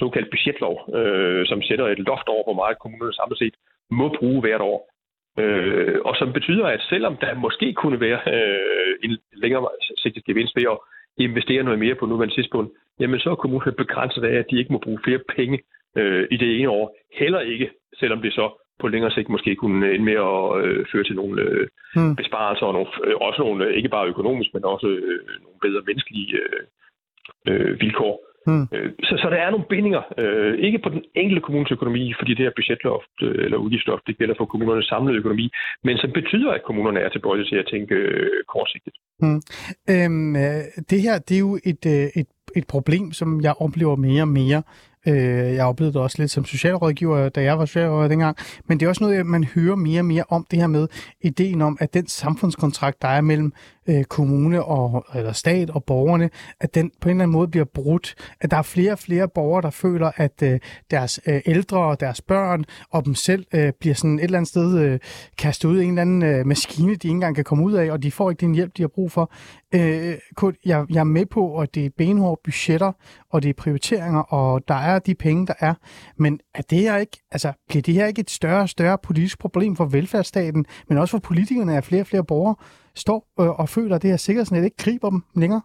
såkaldt budgetlov, øh, som sætter et loft over, hvor meget kommunerne samlet set må bruge hvert år. Øh, og som betyder, at selvom der måske kunne være øh, en længere sigtet gevinst ved at investere noget mere på nuværende tidspunkt, jamen så er kommunen begrænset af, at de ikke må bruge flere penge øh, i det ene år. Heller ikke, selvom det så på længere sigt måske kunne ende med at øh, føre til nogle øh, hmm. besparelser, og nogle, øh, også nogle, øh, ikke bare økonomisk, men også øh, nogle bedre menneskelige øh, øh, vilkår. Hmm. Øh, så, så der er nogle bindinger, øh, ikke på den enkelte kommunes økonomi, fordi det her budgetloft øh, eller udgiftsloft, det gælder for kommunernes samlede økonomi, men som betyder, at kommunerne er tilbøjelige til at tænke øh, kortsigtet. Hmm. Øhm, øh, det her, det er jo et, et, et problem, som jeg oplever mere og mere Øh, jeg oplevede det også lidt som socialrådgiver, da jeg var socialrådgiver dengang. Men det er også noget, man hører mere og mere om det her med ideen om, at den samfundskontrakt, der er mellem øh, kommune og eller stat og borgerne, at den på en eller anden måde bliver brudt. At der er flere og flere borgere, der føler, at øh, deres øh, ældre og deres børn og dem selv øh, bliver sådan et eller andet sted øh, kastet ud i en eller anden øh, maskine, de ikke engang kan komme ud af, og de får ikke den hjælp, de har brug for. Øh, Kurt, jeg, jeg er med på, at det er benhårde budgetter, og det er prioriteringer, og der er de penge, der er. Men er det her ikke, altså, bliver det her ikke et større og større politisk problem for velfærdsstaten, men også for politikerne, at flere og flere borgere står øh, og føler, at det her sikkerhedsnet ikke griber dem længere?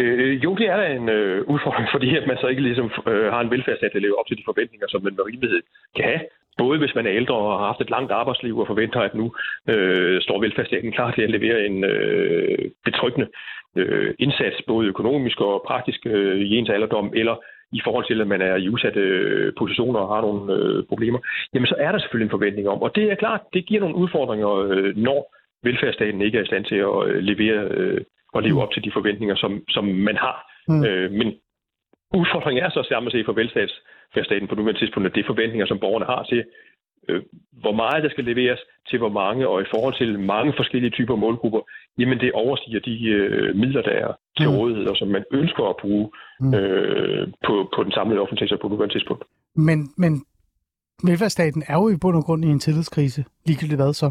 Øh, jo, det er da en øh, udfordring, fordi at man så ikke ligesom øh, har en velfærdsstat, der lever op til de forventninger, som man med rimelighed kan have. Både hvis man er ældre og har haft et langt arbejdsliv og forventer, at nu øh, står velfærdsstaten klar til at levere en øh, betryggende øh, indsats, både økonomisk og praktisk øh, i ens alderdom, eller i forhold til, at man er i udsatte øh, positioner og har nogle øh, problemer, jamen så er der selvfølgelig en forventning om. Og det er klart, det giver nogle udfordringer, øh, når velfærdsstaten ikke er i stand til at øh, levere øh, og leve op til de forventninger, som, som man har. Mm. Øh, men udfordringen er så sammen set for velfærdsstaten på nuværende tidspunkt, at det er forventninger, som borgerne har til, øh, hvor meget der skal leveres til hvor mange, og i forhold til mange forskellige typer målgrupper, jamen det overstiger de øh, midler, der er til mm. rådighed, og som man ønsker at bruge mm. øh, på, på den samlede offentlige sektor på nuværende tidspunkt. Men, men velfærdsstaten er jo i bund og grund i en tillidskrise, ligegyldigt hvad så.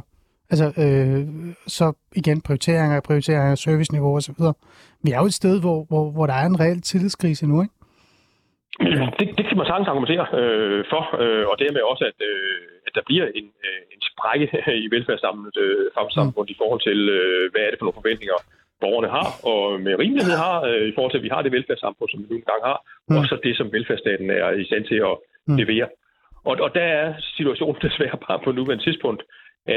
Altså, øh, så igen prioriteringer, prioriteringer, serviceniveau osv. Vi er jo et sted, hvor, hvor, hvor der er en reel tillidskrise nu, ikke? Det, det kan man sagtens argumentere øh, for, øh, og dermed også, at, øh, at der bliver en, øh, en sprække i velfærdssamfundet øh, mm. i forhold til, øh, hvad er det for nogle forventninger, borgerne har, og med rimelighed har, øh, i forhold til, at vi har det velfærdssamfund, som vi nu engang har, mm. og så det, som velfærdsstaten er i stand til at mm. levere. Og, og der er situationen desværre bare på nuværende tidspunkt,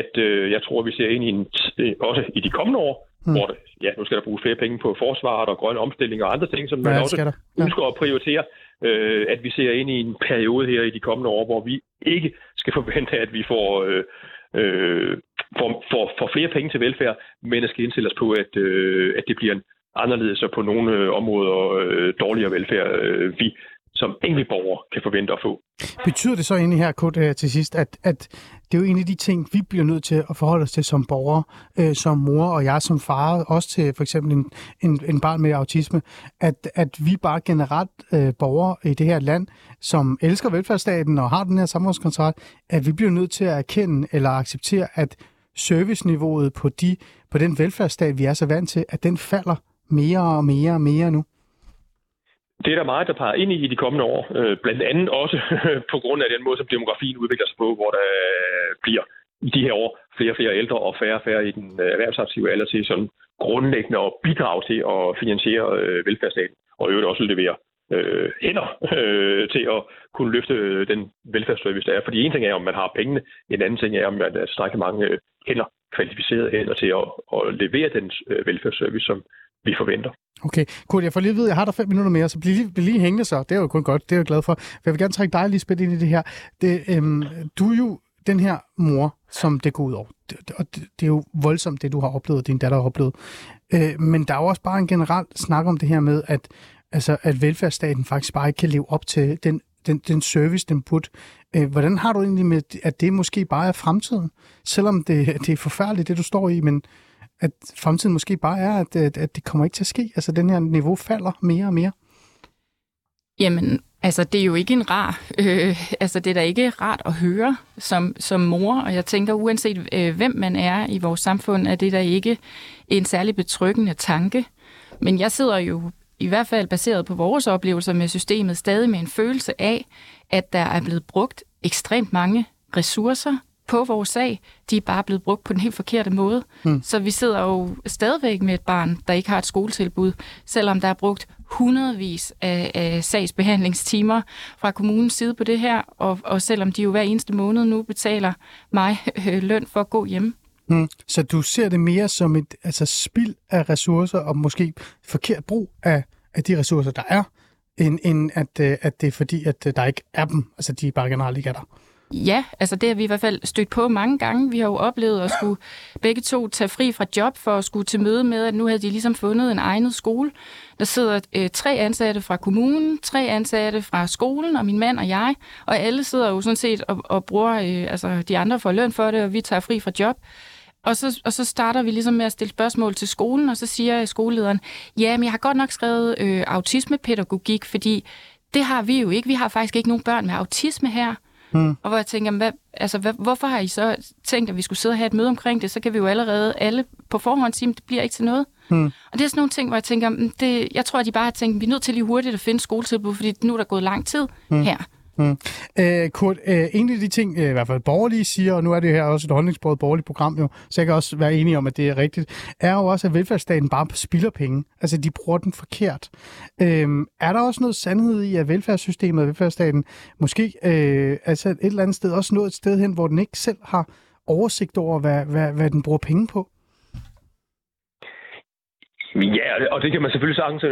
at øh, jeg tror, vi ser ind i en, øh, også i de kommende år, mm. hvor det, ja, nu skal der bruges flere penge på forsvaret og grønne omstilling og andre ting, som man ja, også ja. ønsker at prioritere, øh, at vi ser ind i en periode her i de kommende år, hvor vi ikke skal forvente, at vi får, øh, øh, får, får, får flere penge til velfærd, men at skal indstille os på, at, øh, at det bliver en anderledes og på nogle øh, områder øh, dårligere velfærd, øh, vi som enkelte borger kan forvente at få. Betyder det så egentlig her, Kurt, øh, til sidst, at, at det er jo en af de ting, vi bliver nødt til at forholde os til som borgere, øh, som mor og jeg som far, også til for eksempel en, en, en barn med autisme, at, at vi bare generelt øh, borgere i det her land, som elsker velfærdsstaten og har den her samfundskontrakt, at vi bliver nødt til at erkende eller acceptere, at serviceniveauet på, de, på den velfærdsstat, vi er så vant til, at den falder mere og mere og mere nu. Det er der meget, der peger ind i i de kommende år. Øh, blandt andet også på grund af den måde, som demografien udvikler sig på, hvor der øh, bliver i de her år flere og flere ældre og færre og færre i den øh, erhvervsaktive alder til sådan grundlæggende at bidrage til at finansiere øh, velfærdsstaten, og øvrigt også levere øh, hænder øh, til at kunne løfte den velfærdsservice, der er. Fordi en ting er, om man har pengene, en anden ting er, om man er strække mange øh, hænder, kvalificerede hænder til at, at levere den øh, velfærdsservice, som vi forventer. Okay, Kurt, jeg får lige at vide, jeg har der fem minutter mere, så bliv lige, bliv lige hængende så. Det er jo kun godt, det er jeg glad for. Jeg vil gerne trække dig, lige spændt ind i det her. Det, øhm, du er jo den her mor, som det går ud over. Det, og det, det er jo voldsomt, det du har oplevet, din datter har oplevet. Øh, men der er jo også bare en generel snak om det her med, at, altså, at velfærdsstaten faktisk bare ikke kan leve op til den, den, den service, den burde. Øh, hvordan har du egentlig med, at det måske bare er fremtiden? Selvom det, det er forfærdeligt, det du står i, men at fremtiden måske bare er, at, at, at det kommer ikke til at ske? Altså, den her niveau falder mere og mere? Jamen, altså, det er jo ikke en rar... Øh, altså, det er da ikke rart at høre som, som mor, og jeg tænker, uanset øh, hvem man er i vores samfund, er det da ikke en særlig betryggende tanke. Men jeg sidder jo i hvert fald baseret på vores oplevelser med systemet, stadig med en følelse af, at der er blevet brugt ekstremt mange ressourcer på vores sag, de er bare blevet brugt på den helt forkerte måde. Mm. Så vi sidder jo stadigvæk med et barn, der ikke har et skoletilbud, selvom der er brugt hundredvis af, af sagsbehandlingstimer fra kommunens side på det her, og, og selvom de jo hver eneste måned nu betaler mig øh, løn for at gå hjem. Mm. Så du ser det mere som et altså, spild af ressourcer, og måske forkert brug af, af de ressourcer, der er, end, end at, øh, at det er fordi, at øh, der ikke er dem, altså de bare generelt ikke er der. Ja, altså det har vi i hvert fald stødt på mange gange. Vi har jo oplevet at skulle begge to tage fri fra job for at skulle til møde med, at nu havde de ligesom fundet en egnet skole. Der sidder øh, tre ansatte fra kommunen, tre ansatte fra skolen, og min mand og jeg, og alle sidder jo sådan set og, og bruger, øh, altså de andre får løn for det, og vi tager fri fra job. Og så, og så starter vi ligesom med at stille spørgsmål til skolen, og så siger skolelederen, ja, men jeg har godt nok skrevet øh, autismepædagogik, fordi det har vi jo ikke. Vi har faktisk ikke nogen børn med autisme her. Mm. Og hvor jeg tænker, hvad, altså, hvad, hvorfor har I så tænkt, at vi skulle sidde og have et møde omkring det? Så kan vi jo allerede alle på forhånd sige, at det bliver ikke til noget. Mm. Og det er sådan nogle ting, hvor jeg tænker, det, jeg tror, at de bare har tænkt, at vi er nødt til lige hurtigt at finde skoletilbud, fordi nu er der gået lang tid mm. her. Mm. Øh, Kurt, øh, en af de ting, øh, i hvert fald borgerlige siger, og nu er det her også et holdningsbordet borgerligt program jo, så jeg kan også være enig om, at det er rigtigt, er jo også, at velfærdsstaten bare spilder penge. Altså, de bruger den forkert. Øh, er der også noget sandhed i, at velfærdssystemet og velfærdsstaten måske øh, altså et eller andet sted også nået et sted hen, hvor den ikke selv har oversigt over, hvad, hvad, hvad den bruger penge på? Ja, og det kan man selvfølgelig sagtens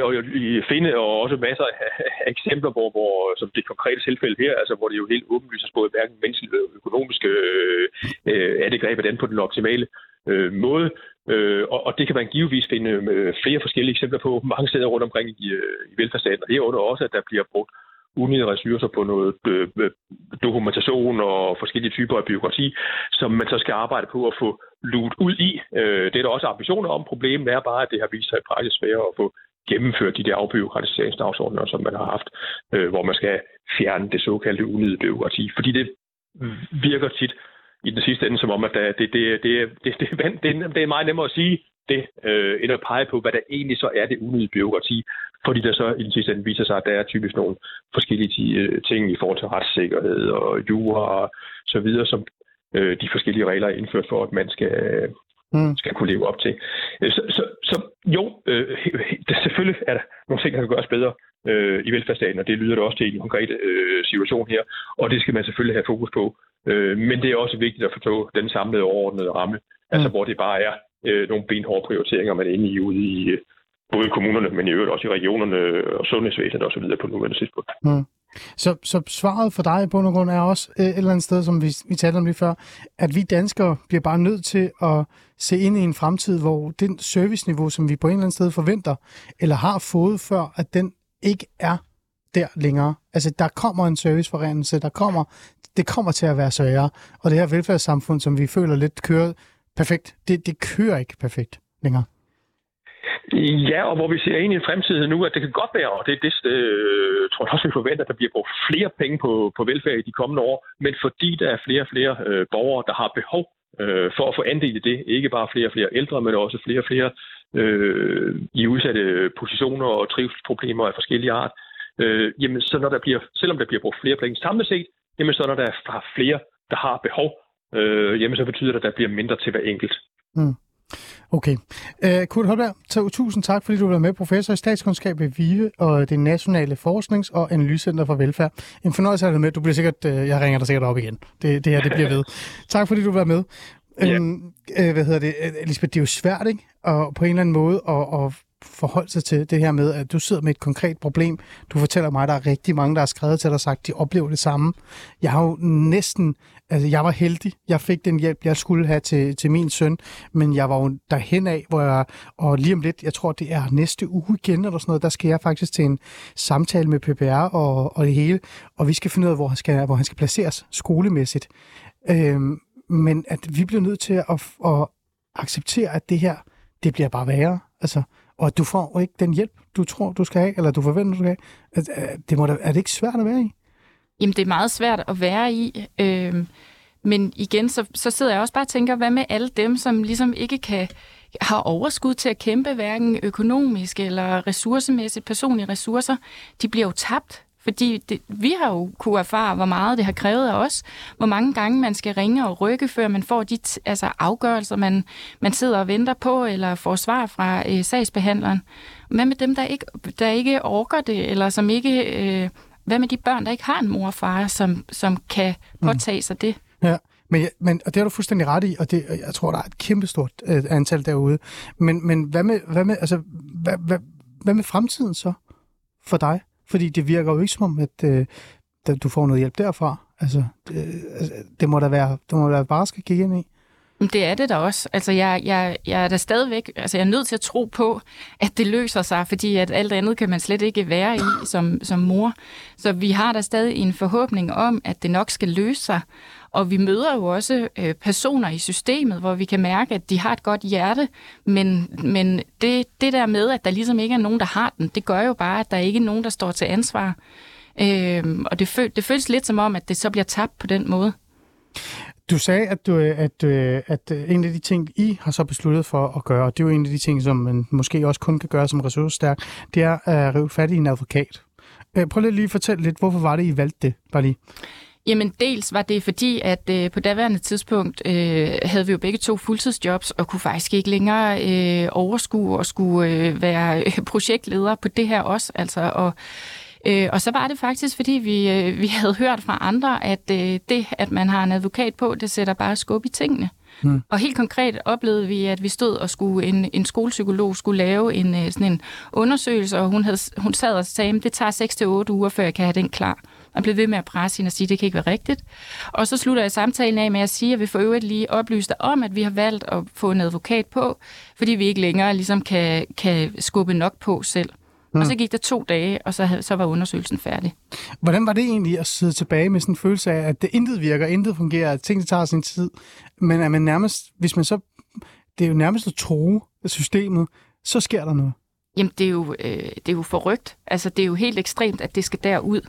finde, og også masser af eksempler, hvor, hvor som det konkrete tilfælde her, altså hvor det jo helt åbenlyst er både hverken menneskeligt eller økonomisk øh, øh er det grebet an på den optimale øh, måde. Øh, og, og det kan man givetvis finde øh, flere forskellige eksempler på mange steder rundt omkring i, øh, i velfærdsstaten, og herunder også, at der bliver brugt unødige ressourcer på noget øh, øh dokumentation og forskellige typer af byråkrati, som man så skal arbejde på at få luet ud i. Øh, det er der også ambitioner om. Problemet er bare, at det har vist sig i praksis svære at få gennemført de der afbyråkratiseringsdagsordner, som man har haft, øh, hvor man skal fjerne det såkaldte unødige byråkrati. Fordi det virker tit i den sidste ende som om, at det, det, det, det, det, det, det, det er meget nemmere at sige det, øh, end at pege på, hvad der egentlig så er det unødige byråkrati. Fordi der så i den sidste ende viser sig, at der er typisk nogle forskellige øh, ting i forhold til retssikkerhed og jura og så videre, som øh, de forskellige regler er indført for, at man skal, mm. skal kunne leve op til. Øh, så, så, så jo, øh, selvfølgelig er der nogle ting, der kan gøres bedre øh, i velfærdsstaten, og det lyder det også til i den konkrete øh, situation her, og det skal man selvfølgelig have fokus på. Øh, men det er også vigtigt at forstå den samlede overordnede ramme, mm. altså hvor det bare er øh, nogle benhårde prioriteringer, man er inde i ude i øh, både kommunerne, men i øvrigt også i regionerne og sundhedsvæsenet osv. på nuværende tidspunkt. Mm. Så, så svaret for dig på grund er også øh, et eller andet sted, som vi, vi talte om lige før, at vi danskere bliver bare nødt til at se ind i en fremtid, hvor den serviceniveau, som vi på en eller anden sted forventer, eller har fået før, at den ikke er der længere. Altså, der kommer en serviceforringelse, der kommer, det kommer til at være sværere, og det her velfærdssamfund, som vi føler lidt kører perfekt, det, det kører ikke perfekt længere. Ja, og hvor vi ser ind i fremtiden nu, at det kan godt være, og det, det øh, tror jeg også, vi forventer, at der bliver brugt flere penge på, på velfærd i de kommende år, men fordi der er flere og flere øh, borgere, der har behov øh, for at få andel i det, ikke bare flere og flere ældre, men også flere og flere øh, i udsatte positioner og trivselsproblemer af forskellige art, øh, jamen så når der bliver, selvom der bliver brugt flere penge samlet set, jamen så når der er flere, der har behov, øh, jamen så betyder det, at der bliver mindre til hver enkelt. Mm. Okay. Uh, Kurt Holberg, så, tusind tak, fordi du var med, professor i statskundskab ved VIVE og det Nationale Forsknings- og Analysecenter for Velfærd. En fornøjelse at have med. Du bliver sikkert, uh, jeg ringer dig sikkert op igen. Det, det her, det bliver ved. tak, fordi du var med. Ja. Um, uh, hvad hedder det? Lisbeth, det er jo svært, ikke? Og på en eller anden måde at, at forholde sig til det her med, at du sidder med et konkret problem. Du fortæller mig, at der er rigtig mange, der har skrevet til dig og sagt, at de oplever det samme. Jeg har jo næsten, altså jeg var heldig. Jeg fik den hjælp, jeg skulle have til, til min søn, men jeg var jo derhen af, hvor jeg, og lige om lidt, jeg tror, det er næste uge igen, eller sådan noget, der skal jeg faktisk til en samtale med PPR og, og det hele, og vi skal finde ud af, hvor han skal, hvor han skal placeres skolemæssigt. Øhm, men at vi bliver nødt til at, at acceptere, at det her, det bliver bare værre. Altså, og du får ikke den hjælp, du tror, du skal have, eller du forventer, du skal have. Øh, det må da, er det ikke svært at være i? Jamen, det er meget svært at være i. Øh, men igen, så, så sidder jeg også bare og tænker, hvad med alle dem, som ligesom ikke kan har overskud til at kæmpe, hverken økonomisk eller ressourcemæssigt, personlige ressourcer, de bliver jo tabt fordi det, vi har jo kunne erfare, hvor meget det har krævet af os, hvor mange gange man skal ringe og rykke, før man får de altså afgørelser, man, man sidder og venter på, eller får svar fra øh, sagsbehandleren. Hvad med dem, der ikke, der ikke orker det, eller som ikke... Øh, hvad med de børn, der ikke har en mor og far, som, som kan mm. påtage sig det? Ja. Men, men, og det har du fuldstændig ret i, og det, jeg tror, der er et kæmpestort øh, antal derude. Men, men hvad, med, hvad, med, altså, hvad, hvad, hvad med fremtiden så for dig? Fordi det virker jo ikke som om, at øh, du får noget hjælp derfra. Altså, det, altså, det må da være, det må da bare skal kigge ind i. Det er det da også. Altså, jeg, jeg, jeg er da stadigvæk, altså jeg er nødt til at tro på, at det løser sig, fordi at alt andet kan man slet ikke være i som, som mor. Så vi har da stadig en forhåbning om, at det nok skal løse sig. Og vi møder jo også øh, personer i systemet, hvor vi kan mærke, at de har et godt hjerte, men, men det, det der med, at der ligesom ikke er nogen, der har den, det gør jo bare, at der ikke er nogen, der står til ansvar. Øh, og det, føl, det føles lidt som om, at det så bliver tabt på den måde. Du sagde, at, du, at, øh, at øh, en af de ting, I har så besluttet for at gøre, og det er jo en af de ting, som man måske også kun kan gøre som ressourcestærk, det er at rive fat i en advokat. Øh, prøv lige at fortælle lidt, hvorfor var det, I valgte det? Bare lige. Jamen dels var det fordi, at øh, på daværende tidspunkt øh, havde vi jo begge to fuldtidsjobs og kunne faktisk ikke længere øh, overskue og skulle øh, være projektleder på det her også. Altså, og, øh, og så var det faktisk, fordi vi, øh, vi havde hørt fra andre, at øh, det, at man har en advokat på, det sætter bare skub i tingene. Hmm. Og helt konkret oplevede vi, at vi stod og skulle en, en skolepsykolog skulle lave en, øh, sådan en undersøgelse, og hun, havde, hun sad og sagde, at det tager 6-8 uger, før jeg kan have den klar. Og blev ved med at presse hende og sige, at det kan ikke være rigtigt. Og så slutter jeg samtalen af med at sige, at vi for øvrigt lige oplyste om, at vi har valgt at få en advokat på, fordi vi ikke længere ligesom kan, kan skubbe nok på selv. Mm. Og så gik der to dage, og så, så var undersøgelsen færdig. Hvordan var det egentlig at sidde tilbage med sådan en følelse af, at det intet virker, intet fungerer, at tingene tager sin tid, men at man nærmest, hvis man så, det er jo nærmest at tro systemet, så sker der noget. Jamen, det er jo, øh, det er jo forrygt. Altså, det er jo helt ekstremt, at det skal derud.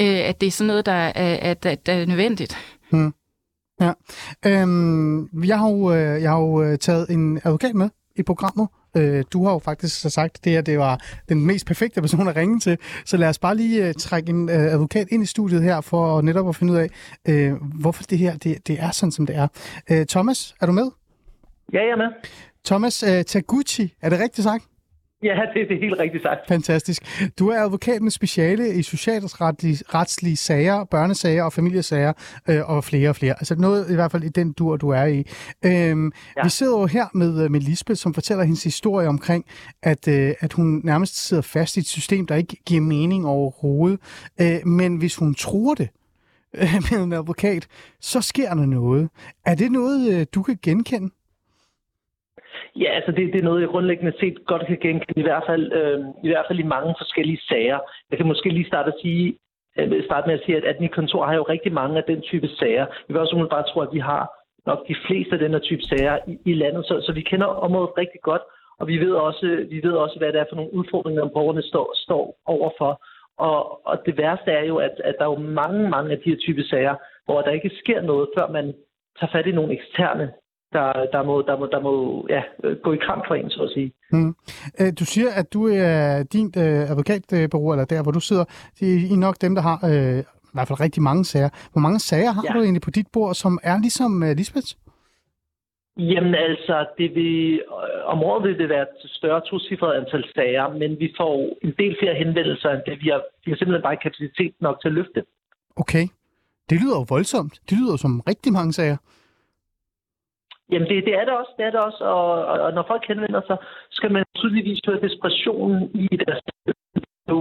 Øh, at det er sådan noget, der er, at, at, der er nødvendigt. Hmm. Ja. Øhm, jeg, har jo, øh, jeg har jo øh, taget en advokat med i programmet, Øh, du har jo faktisk så sagt, at det her det var den mest perfekte person at ringe til. Så lad os bare lige uh, trække en uh, advokat ind i studiet her, for netop at finde ud af, uh, hvorfor det her det, det er sådan, som det er. Uh, Thomas, er du med? Ja, jeg er med. Thomas uh, Taguchi, er det rigtigt sagt? Ja, det, det er helt rigtigt sagt. Fantastisk. Du er advokat med speciale i socialretslige sager, børnesager og familiesager øh, og flere og flere. Altså noget i hvert fald i den dur, du er i. Øhm, ja. Vi sidder jo her med, øh, med Lisbeth, som fortæller hendes historie omkring, at, øh, at hun nærmest sidder fast i et system, der ikke giver mening overhovedet. Øh, men hvis hun tror det, øh, med en advokat, så sker der noget. Er det noget, øh, du kan genkende? Ja, altså det, det er noget, jeg grundlæggende set godt kan genkende, i hvert fald, øh, i, hvert fald i mange forskellige sager. Jeg kan måske lige starte, at sige, øh, starte med at sige, at, at mit kontor har jo rigtig mange af den type sager. Jeg vil også bare tro, at vi har nok de fleste af den her type sager i, i landet, så, så vi kender området rigtig godt, og vi ved også, vi ved også hvad det er for nogle udfordringer, borgerne står, står overfor. Og, og det værste er jo, at, at der er jo mange, mange af de her type sager, hvor der ikke sker noget, før man tager fat i nogle eksterne der, der, må, der, må, der må ja, gå i kamp for en, så at sige. Mm. Du siger, at du er din øh, advokatbureau, eller der, hvor du sidder, de er nok dem, der har øh, i hvert fald rigtig mange sager. Hvor mange sager har ja. du egentlig på dit bord, som er ligesom øh, Lisbeth? Jamen altså, det vil, øh, om året vil det være et større tocifret antal sager, men vi får en del flere henvendelser end det. Vi har, vi har simpelthen bare kapacitet nok til at løfte. Okay. Det lyder jo voldsomt. Det lyder som rigtig mange sager. Jamen det, det er det også, det er det også, og, og, og når folk henvender sig, skal man tydeligvis høre desperationen i deres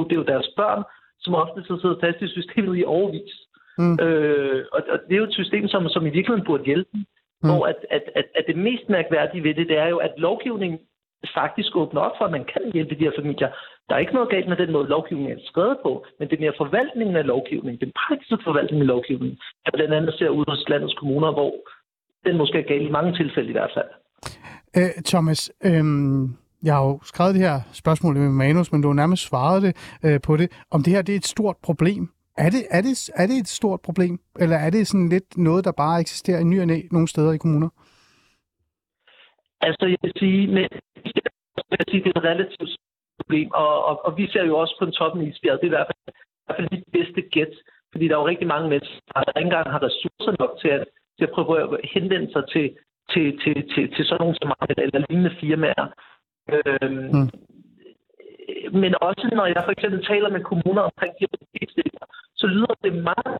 det er jo deres børn, som ofte så sidder fast i systemet i overvis. Mm. Øh, og, og det er jo et system, som, som i virkeligheden burde hjælpe dem. Mm. Hvor at, at, at, at det mest mærkværdige ved det, det er jo, at lovgivningen faktisk åbner op for, at man kan hjælpe de her familier. Der er ikke noget galt med den måde, lovgivningen er skrevet på, men det er mere forvaltningen af lovgivningen, den praktiske forvaltning af lovgivningen, der blandt andet ser ud hos landets kommuner, hvor den måske er galt i mange tilfælde i hvert fald. Øh, Thomas, øh, jeg har jo skrevet det her spørgsmål med manus, men du har nærmest svaret det øh, på det. Om det her det er et stort problem. Er det, er, det, er det et stort problem, eller er det sådan lidt noget, der bare eksisterer i ny og næ nogle steder i kommuner? Altså, jeg vil sige, med, jeg vil sige det er et relativt problem, og, og, og vi ser jo også på en toppen i isbjerget. Det er i hvert fald, i hvert fald de bedste gæt, fordi der er jo rigtig mange mennesker, der ikke engang har ressourcer nok til at til at prøve at henvende sig til, til, til, til, til sådan nogle som mig, eller lignende firmaer. Øhm, mm. Men også når jeg for eksempel taler med kommuner omkring de her så lyder det meget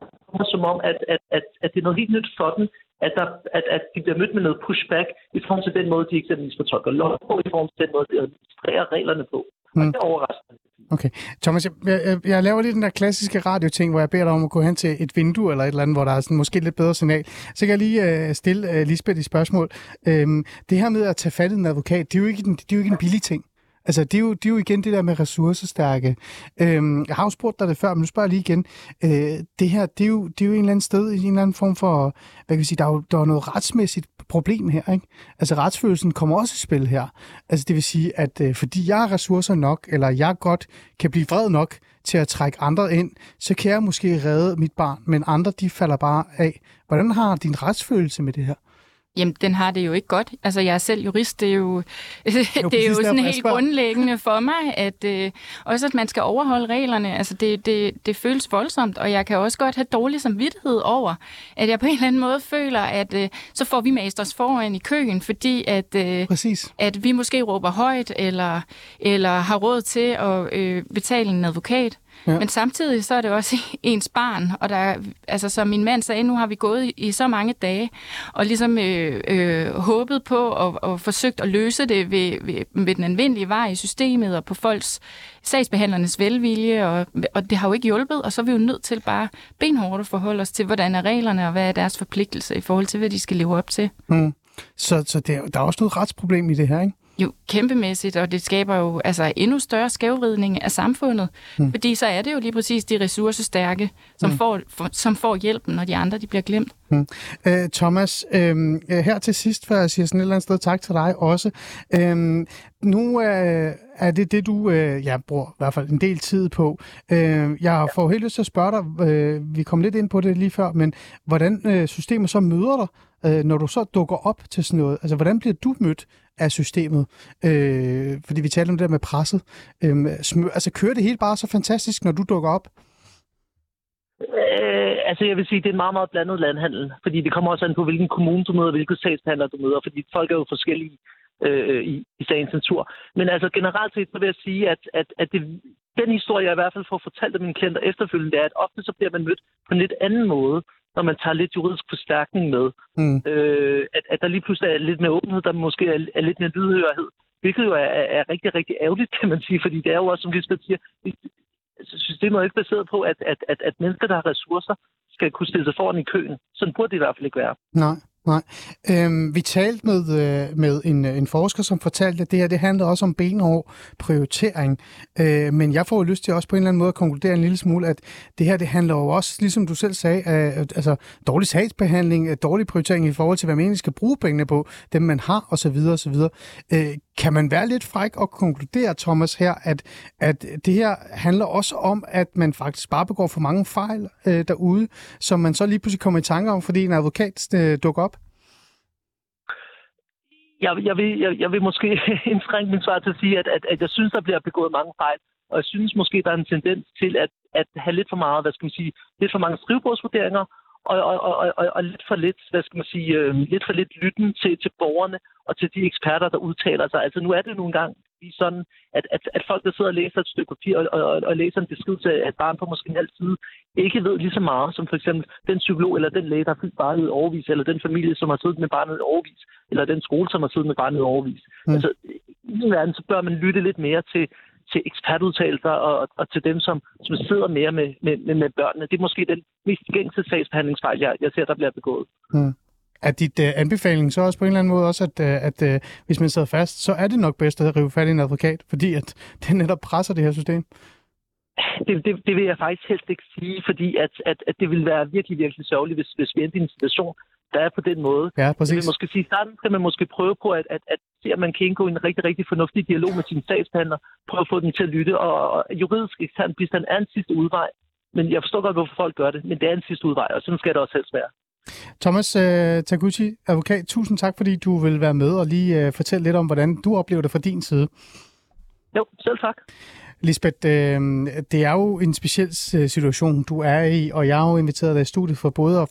som om, at, at, at, at det er noget helt nyt for dem, at, der, at, at de bliver mødt med noget pushback i forhold til den måde, de eksempelvis fortolker lov på, i forhold til den måde, de administrerer reglerne på. Mm. Og det er overraskende. Okay. Thomas, jeg, jeg, jeg laver lige den der klassiske radioting, hvor jeg beder dig om at gå hen til et vindue eller et eller andet, hvor der er sådan måske lidt bedre signal. Så kan jeg lige øh, stille øh, Lisbeth et spørgsmål. Øhm, det her med at tage fat i en advokat, det er jo ikke en, det er jo ikke en billig ting. Altså, det er, jo, det er jo igen det der med ressourcestærke. Øhm, jeg har jo spurgt dig det før, men nu spørger jeg lige igen. Øh, det her, det er, jo, det er jo en eller anden sted, en eller anden form for, hvad kan vi sige, der er jo der er noget retsmæssigt problem her, ikke? Altså, retsfølelsen kommer også i spil her. Altså, det vil sige, at øh, fordi jeg har ressourcer nok, eller jeg godt kan blive vred nok til at trække andre ind, så kan jeg måske redde mit barn, men andre, de falder bare af. Hvordan har din retsfølelse med det her? Jamen, den har det jo ikke godt. Altså, jeg er selv jurist. Det er jo, det er jo præcis sådan derfor, jeg helt grundlæggende for mig, at øh, også at man skal overholde reglerne. Altså, det, det, det føles voldsomt, og jeg kan også godt have dårlig samvittighed over, at jeg på en eller anden måde føler, at øh, så får vi masters foran i køen, fordi at, øh, Præcis. at vi måske råber højt, eller, eller har råd til at øh, betale en advokat. Ja. Men samtidig så er det også ens barn, og der, er- altså som min mand sagde, nu har vi gået i, i så mange dage, og ligesom øh, øh, håbet på og, og forsøgt at løse det ved, ved, ved den almindelige vej i systemet og på folks sagsbehandlernes velvilje, og, og det har jo ikke hjulpet, og så er vi jo nødt til bare benhårdt at forholde os til, hvordan er reglerne, og hvad er deres forpligtelse i forhold til, hvad de skal leve op til. Mm. Så, så det er, der er også noget retsproblem i det her, ikke? Jo, kæmpemæssigt, og det skaber jo altså endnu større skævvridning af samfundet, mm. fordi så er det jo lige præcis de ressourcestærke, som, mm. får, for, som får hjælpen, når de andre de bliver glemt. Øh, Thomas, øh, her til sidst, før jeg siger sådan et eller andet sted tak til dig også. Øh, nu øh, er det det, du øh, ja, bruger i hvert fald en del tid på. Øh, jeg får helt lyst til at spørge dig, øh, vi kom lidt ind på det lige før, men hvordan øh, systemet så møder dig, øh, når du så dukker op til sådan noget? Altså, hvordan bliver du mødt af systemet? Øh, fordi vi talte om det der med presset. Øh, smø- altså, kører det hele bare så fantastisk, når du dukker op? Øh, altså jeg vil sige, det er en meget, meget blandet landhandel, fordi det kommer også an på, hvilken kommune du møder, hvilken sagsbehandler du møder, fordi folk er jo forskellige øh, i, i sagens natur. Men altså generelt set, så vil jeg sige, at, at, at det, den historie, jeg i hvert fald får fortalt af mine klienter efterfølgende, det er, at ofte så bliver man mødt på en lidt anden måde, når man tager lidt juridisk forstærkning med. Mm. Øh, at, at der lige pludselig er lidt mere åbenhed, der måske er, er lidt mere lydhørhed. Hvilket jo er, er, rigtig, rigtig ærgerligt, kan man sige, fordi det er jo også, som Lisbeth siger, altså, systemet er ikke baseret på, at, at, at, at mennesker, der har ressourcer, skal kunne stille sig foran i køen. Sådan burde det i hvert fald ikke være. Nej, nej. Øhm, vi talte med, øh, med en, øh, en forsker, som fortalte, at det her det handler også om benhård prioritering. Øh, men jeg får jo lyst til også på en eller anden måde at konkludere en lille smule, at det her det handler jo også, ligesom du selv sagde, af, altså dårlig sagsbehandling, af dårlig prioritering i forhold til, hvad man egentlig skal bruge pengene på, dem man har osv. osv. Øh, kan man være lidt fræk og konkludere, Thomas, her, at, at det her handler også om, at man faktisk bare begår for mange fejl øh, derude, som man så lige pludselig kommer i tanke om, fordi en advokat øh, dukker op? Jeg, jeg, vil, jeg, jeg vil måske indskrænke min svar til at sige, at, at, at jeg synes, der bliver begået mange fejl. Og jeg synes måske, der er en tendens til at, at have lidt for meget, hvad skal man sige, lidt for mange skrivebordsvurderinger, og, og, og, og, og lidt for lidt, hvad skal man sige, øh, lidt for lidt lytten til, til borgerne og til de eksperter, der udtaler sig. Altså nu er det nogle gange lige sådan, at, at, at folk, der sidder og læser et stykke papir og, og, og, og læser en beskrivelse af et barn på måske en halv side, ikke ved lige så meget som for eksempel den psykolog eller den læge, der har fyldt barnet i overvis, eller den familie, som har siddet med barnet i overvis, eller den skole, som har siddet med barnet i overvis. Mm. Mm. Altså, i min verden, så bør man lytte lidt mere til, til ekspertudtalelser og, og til dem, som, som sidder mere med, med, med, børnene. Det er måske den mest gængse sagsbehandlingsfejl, jeg, jeg ser, der bliver begået. Er dit uh, anbefaling så også på en eller anden måde også, at, uh, at uh, hvis man sidder fast, så er det nok bedst at rive fat i en advokat, fordi at det netop presser det her system? Det, det, det vil jeg faktisk helst ikke sige, fordi at, at, at det vil være virkelig, virkelig sørgeligt, hvis, hvis vi endte i en situation, der er på den måde. Ja, Jeg vil præcis. måske sige, starten skal man måske prøve på, at, at, at se, om man kan indgå i en rigtig, rigtig fornuftig dialog med sine sagsbehandler, prøve at få dem til at lytte, og, og juridisk ekstern bistand er en sidste udvej. Men jeg forstår godt, hvorfor folk gør det, men det er en sidste udvej, og sådan skal det også helst være. Thomas uh, Taguchi, advokat, tusind tak, fordi du vil være med og lige uh, fortælle lidt om, hvordan du oplever det fra din side. Jo, selv tak. Lisbeth, øh, det er jo en speciel øh, situation, du er i, og jeg har jo inviteret dig i studiet for både at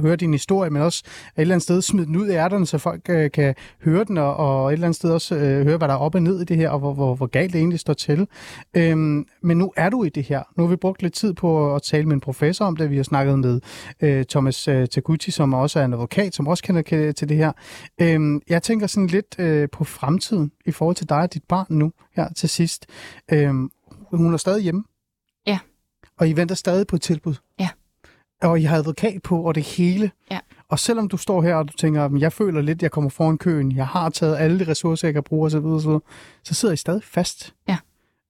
høre din historie, men også et eller andet sted smide den ud af ærterne, så folk øh, kan høre den, og, og et eller andet sted også øh, høre, hvad der er op og ned i det her, og hvor, hvor, hvor galt det egentlig står til. Øhm, men nu er du i det her. Nu har vi brugt lidt tid på at tale med en professor om det. Vi har snakket med øh, Thomas øh, Taguchi, som også er en advokat, som også kender ke- til det her. Øhm, jeg tænker sådan lidt øh, på fremtiden i forhold til dig og dit barn nu, her til sidst. Øhm, hun er stadig hjemme. Ja. Og I venter stadig på et tilbud. Og I har advokat på, og det hele. Ja. Og selvom du står her, og du tænker, at jeg føler lidt, at jeg kommer foran køen, jeg har taget alle de ressourcer, jeg kan bruge osv., osv., så sidder I stadig fast. Ja.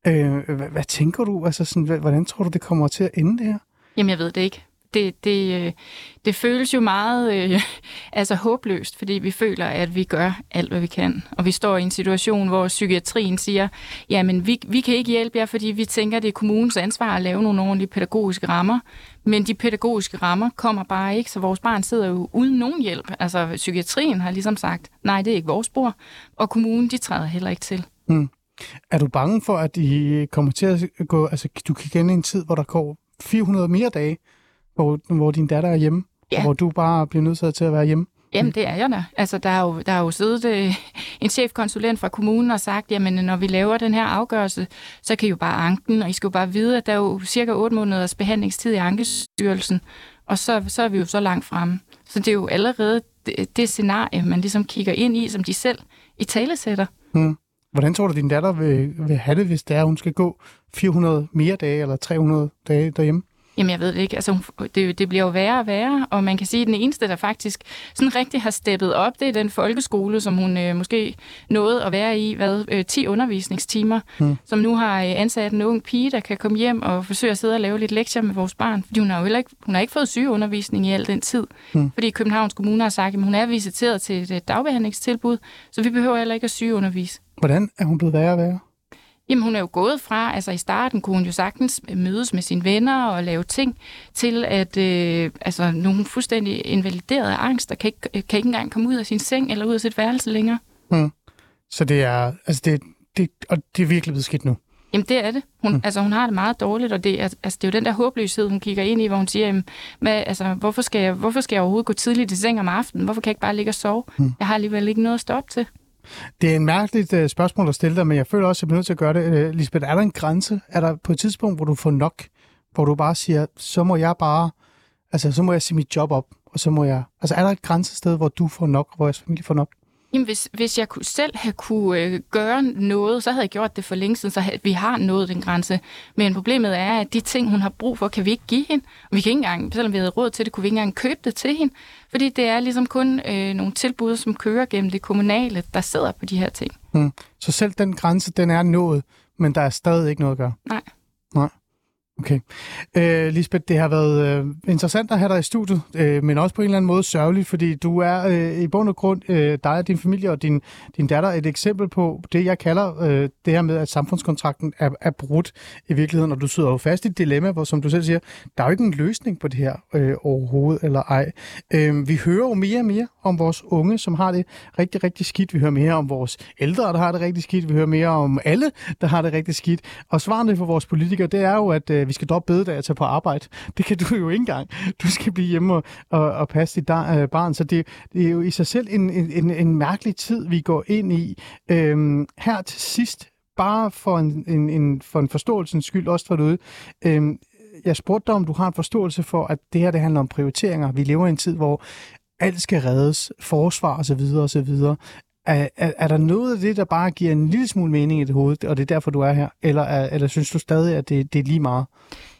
Øh, hvad, hvad tænker du? Altså sådan, hvordan tror du, det kommer til at ende det her? Jamen, jeg ved det ikke det, det, øh, det føles jo meget øh, altså håbløst, fordi vi føler, at vi gør alt, hvad vi kan. Og vi står i en situation, hvor psykiatrien siger, jamen vi, vi kan ikke hjælpe jer, fordi vi tænker, det er kommunens ansvar at lave nogle ordentlige pædagogiske rammer. Men de pædagogiske rammer kommer bare ikke, så vores barn sidder jo uden nogen hjælp. Altså psykiatrien har ligesom sagt, nej, det er ikke vores bror. Og kommunen, de træder heller ikke til. Mm. Er du bange for, at I kommer til at gå, altså du kan kende en tid, hvor der går 400 mere dage, hvor, hvor din datter er hjemme, ja. og hvor du bare bliver nødt til at være hjemme? Jamen, det er jeg da. Altså, der er jo, der er jo siddet øh, en chefkonsulent fra kommunen og sagt, jamen, når vi laver den her afgørelse, så kan I jo bare anken, og I skal jo bare vide, at der er jo cirka 8 måneders behandlingstid i Ankestyrelsen, og så, så er vi jo så langt fremme. Så det er jo allerede det, det scenarie, man ligesom kigger ind i, som de selv i tale sætter. Hmm. Hvordan tror du, din datter vil, vil have det, hvis det er, hun skal gå 400 mere dage eller 300 dage derhjemme? Jamen, jeg ved det ikke. Altså, det, det bliver jo værre og værre, og man kan sige, at den eneste, der faktisk sådan rigtig har steppet op, det er den folkeskole, som hun øh, måske nåede at være i, hvad, øh, 10 undervisningstimer, hmm. som nu har øh, ansat en ung pige, der kan komme hjem og forsøge at sidde og lave lidt lektier med vores barn, fordi hun har jo heller ikke, hun har ikke fået sygeundervisning i al den tid, hmm. fordi Københavns Kommune har sagt, at hun er visiteret til et øh, dagbehandlingstilbud, så vi behøver heller ikke at sygeundervise. Hvordan er hun blevet værre og værre? Jamen, hun er jo gået fra, altså i starten kunne hun jo sagtens mødes med sine venner og lave ting, til at øh, altså, nogle fuldstændig invaliderede angst, der kan ikke, kan ikke engang komme ud af sin seng eller ud af sit værelse længere. Hmm. Så det er, altså det, det, og det er virkelig blevet skidt nu? Jamen, det er det. Hun, hmm. altså, hun har det meget dårligt, og det er, altså, det er jo den der håbløshed, hun kigger ind i, hvor hun siger, jamen, hvad, altså, hvorfor, skal jeg, hvorfor skal jeg overhovedet gå tidligt i seng om aftenen? Hvorfor kan jeg ikke bare ligge og sove? Hmm. Jeg har alligevel ikke noget at stå op til. Det er en mærkeligt uh, spørgsmål at stille dig, men jeg føler også, at jeg bliver nødt til at gøre det. Uh, Lisbeth, er der en grænse? Er der på et tidspunkt, hvor du får nok? Hvor du bare siger, så må jeg bare, altså så må jeg sige mit job op, og så må jeg... Altså er der et grænsested, hvor du får nok, og hvor jeres familie får nok? Jamen, hvis, hvis jeg kunne, selv havde kunne øh, gøre noget, så havde jeg gjort det for længe siden, så havde, vi har nået den grænse. Men problemet er, at de ting, hun har brug for, kan vi ikke give hende. Og vi kan ikke engang, selvom vi havde råd til det, kunne vi ikke engang købe det til hende. Fordi det er ligesom kun øh, nogle tilbud, som kører gennem det kommunale, der sidder på de her ting. Hmm. Så selv den grænse, den er nået, men der er stadig ikke noget at gøre? Nej. Okay. Øh, Lisbeth, det har været øh, interessant at have dig i studiet, øh, men også på en eller anden måde sørgeligt, fordi du er øh, i bund og grund, øh, dig og din familie og din, din datter, et eksempel på det, jeg kalder øh, det her med, at samfundskontrakten er, er brudt i virkeligheden, og du sidder jo fast i et dilemma, hvor som du selv siger, der er jo ikke en løsning på det her øh, overhovedet, eller ej. Øh, vi hører jo mere og mere om vores unge, som har det rigtig, rigtig skidt. Vi hører mere om vores ældre, der har det rigtig skidt. Vi hører mere om alle, der har det rigtig skidt. Og svarene for vores politikere, det er jo, at øh, vi skal droppe bededag og tage på arbejde. Det kan du jo ikke engang. Du skal blive hjemme og, og, og passe dit der, øh, barn. Så det, det er jo i sig selv en, en, en mærkelig tid, vi går ind i. Øhm, her til sidst, bare for en, en, en, for en forståelsens skyld, også for derude. Øhm, jeg spurgte dig, om du har en forståelse for, at det her det handler om prioriteringer. Vi lever i en tid, hvor alt skal reddes, forsvar osv. osv. Er, er, er der noget af det, der bare giver en lille smule mening i det hoved, og det er derfor, du er her? Eller, er, eller synes du stadig, at det, det er lige meget?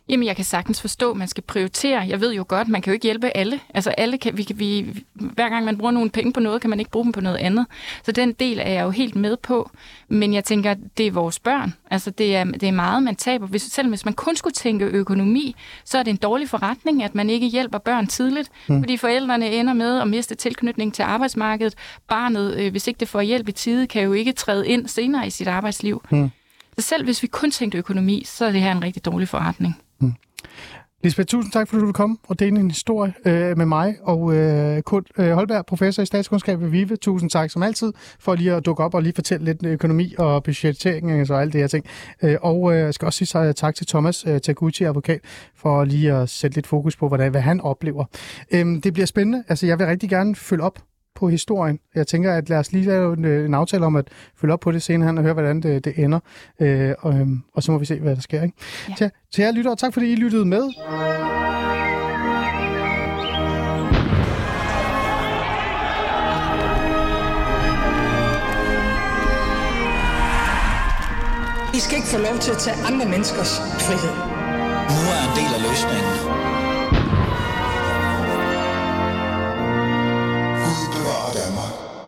Jamen, jeg kan sagtens forstå, at man skal prioritere. Jeg ved jo godt, man kan jo ikke hjælpe alle. Altså, alle kan, vi, kan, vi, hver gang man bruger nogle penge på noget, kan man ikke bruge dem på noget andet. Så den del er jeg jo helt med på. Men jeg tænker, det er vores børn. Altså, det er, det er meget, man taber. Hvis, selv hvis man kun skulle tænke økonomi, så er det en dårlig forretning, at man ikke hjælper børn tidligt. Mm. Fordi forældrene ender med at miste tilknytning til arbejdsmarkedet. Barnet, øh, hvis ikke det får hjælp i tide, kan jo ikke træde ind senere i sit arbejdsliv. Mm. Så selv hvis vi kun tænkte økonomi, så er det her en rigtig dårlig forretning. Lisbeth, tusind tak, fordi du vil komme og dele en historie øh, med mig og øh, Kurt øh, Holberg, professor i statskundskab ved VIVE. Tusind tak som altid for lige at dukke op og lige fortælle lidt økonomi og budgettering og alt det her ting. Øh, og øh, jeg skal også sige øh, tak til Thomas øh, Taguchi, advokat, for lige at sætte lidt fokus på, hvordan, hvad han oplever. Øh, det bliver spændende. Altså, jeg vil rigtig gerne følge op på historien. Jeg tænker, at lad os lige lave en, en aftale om at følge op på det senere og høre, hvordan det, det ender. Øh, og, øhm, og så må vi se, hvad der sker. Ikke? Ja. Så, så jeg lytter, og tak fordi I lyttede med. I skal ikke få lov til at tage andre menneskers frihed. Nu er en del af løsningen.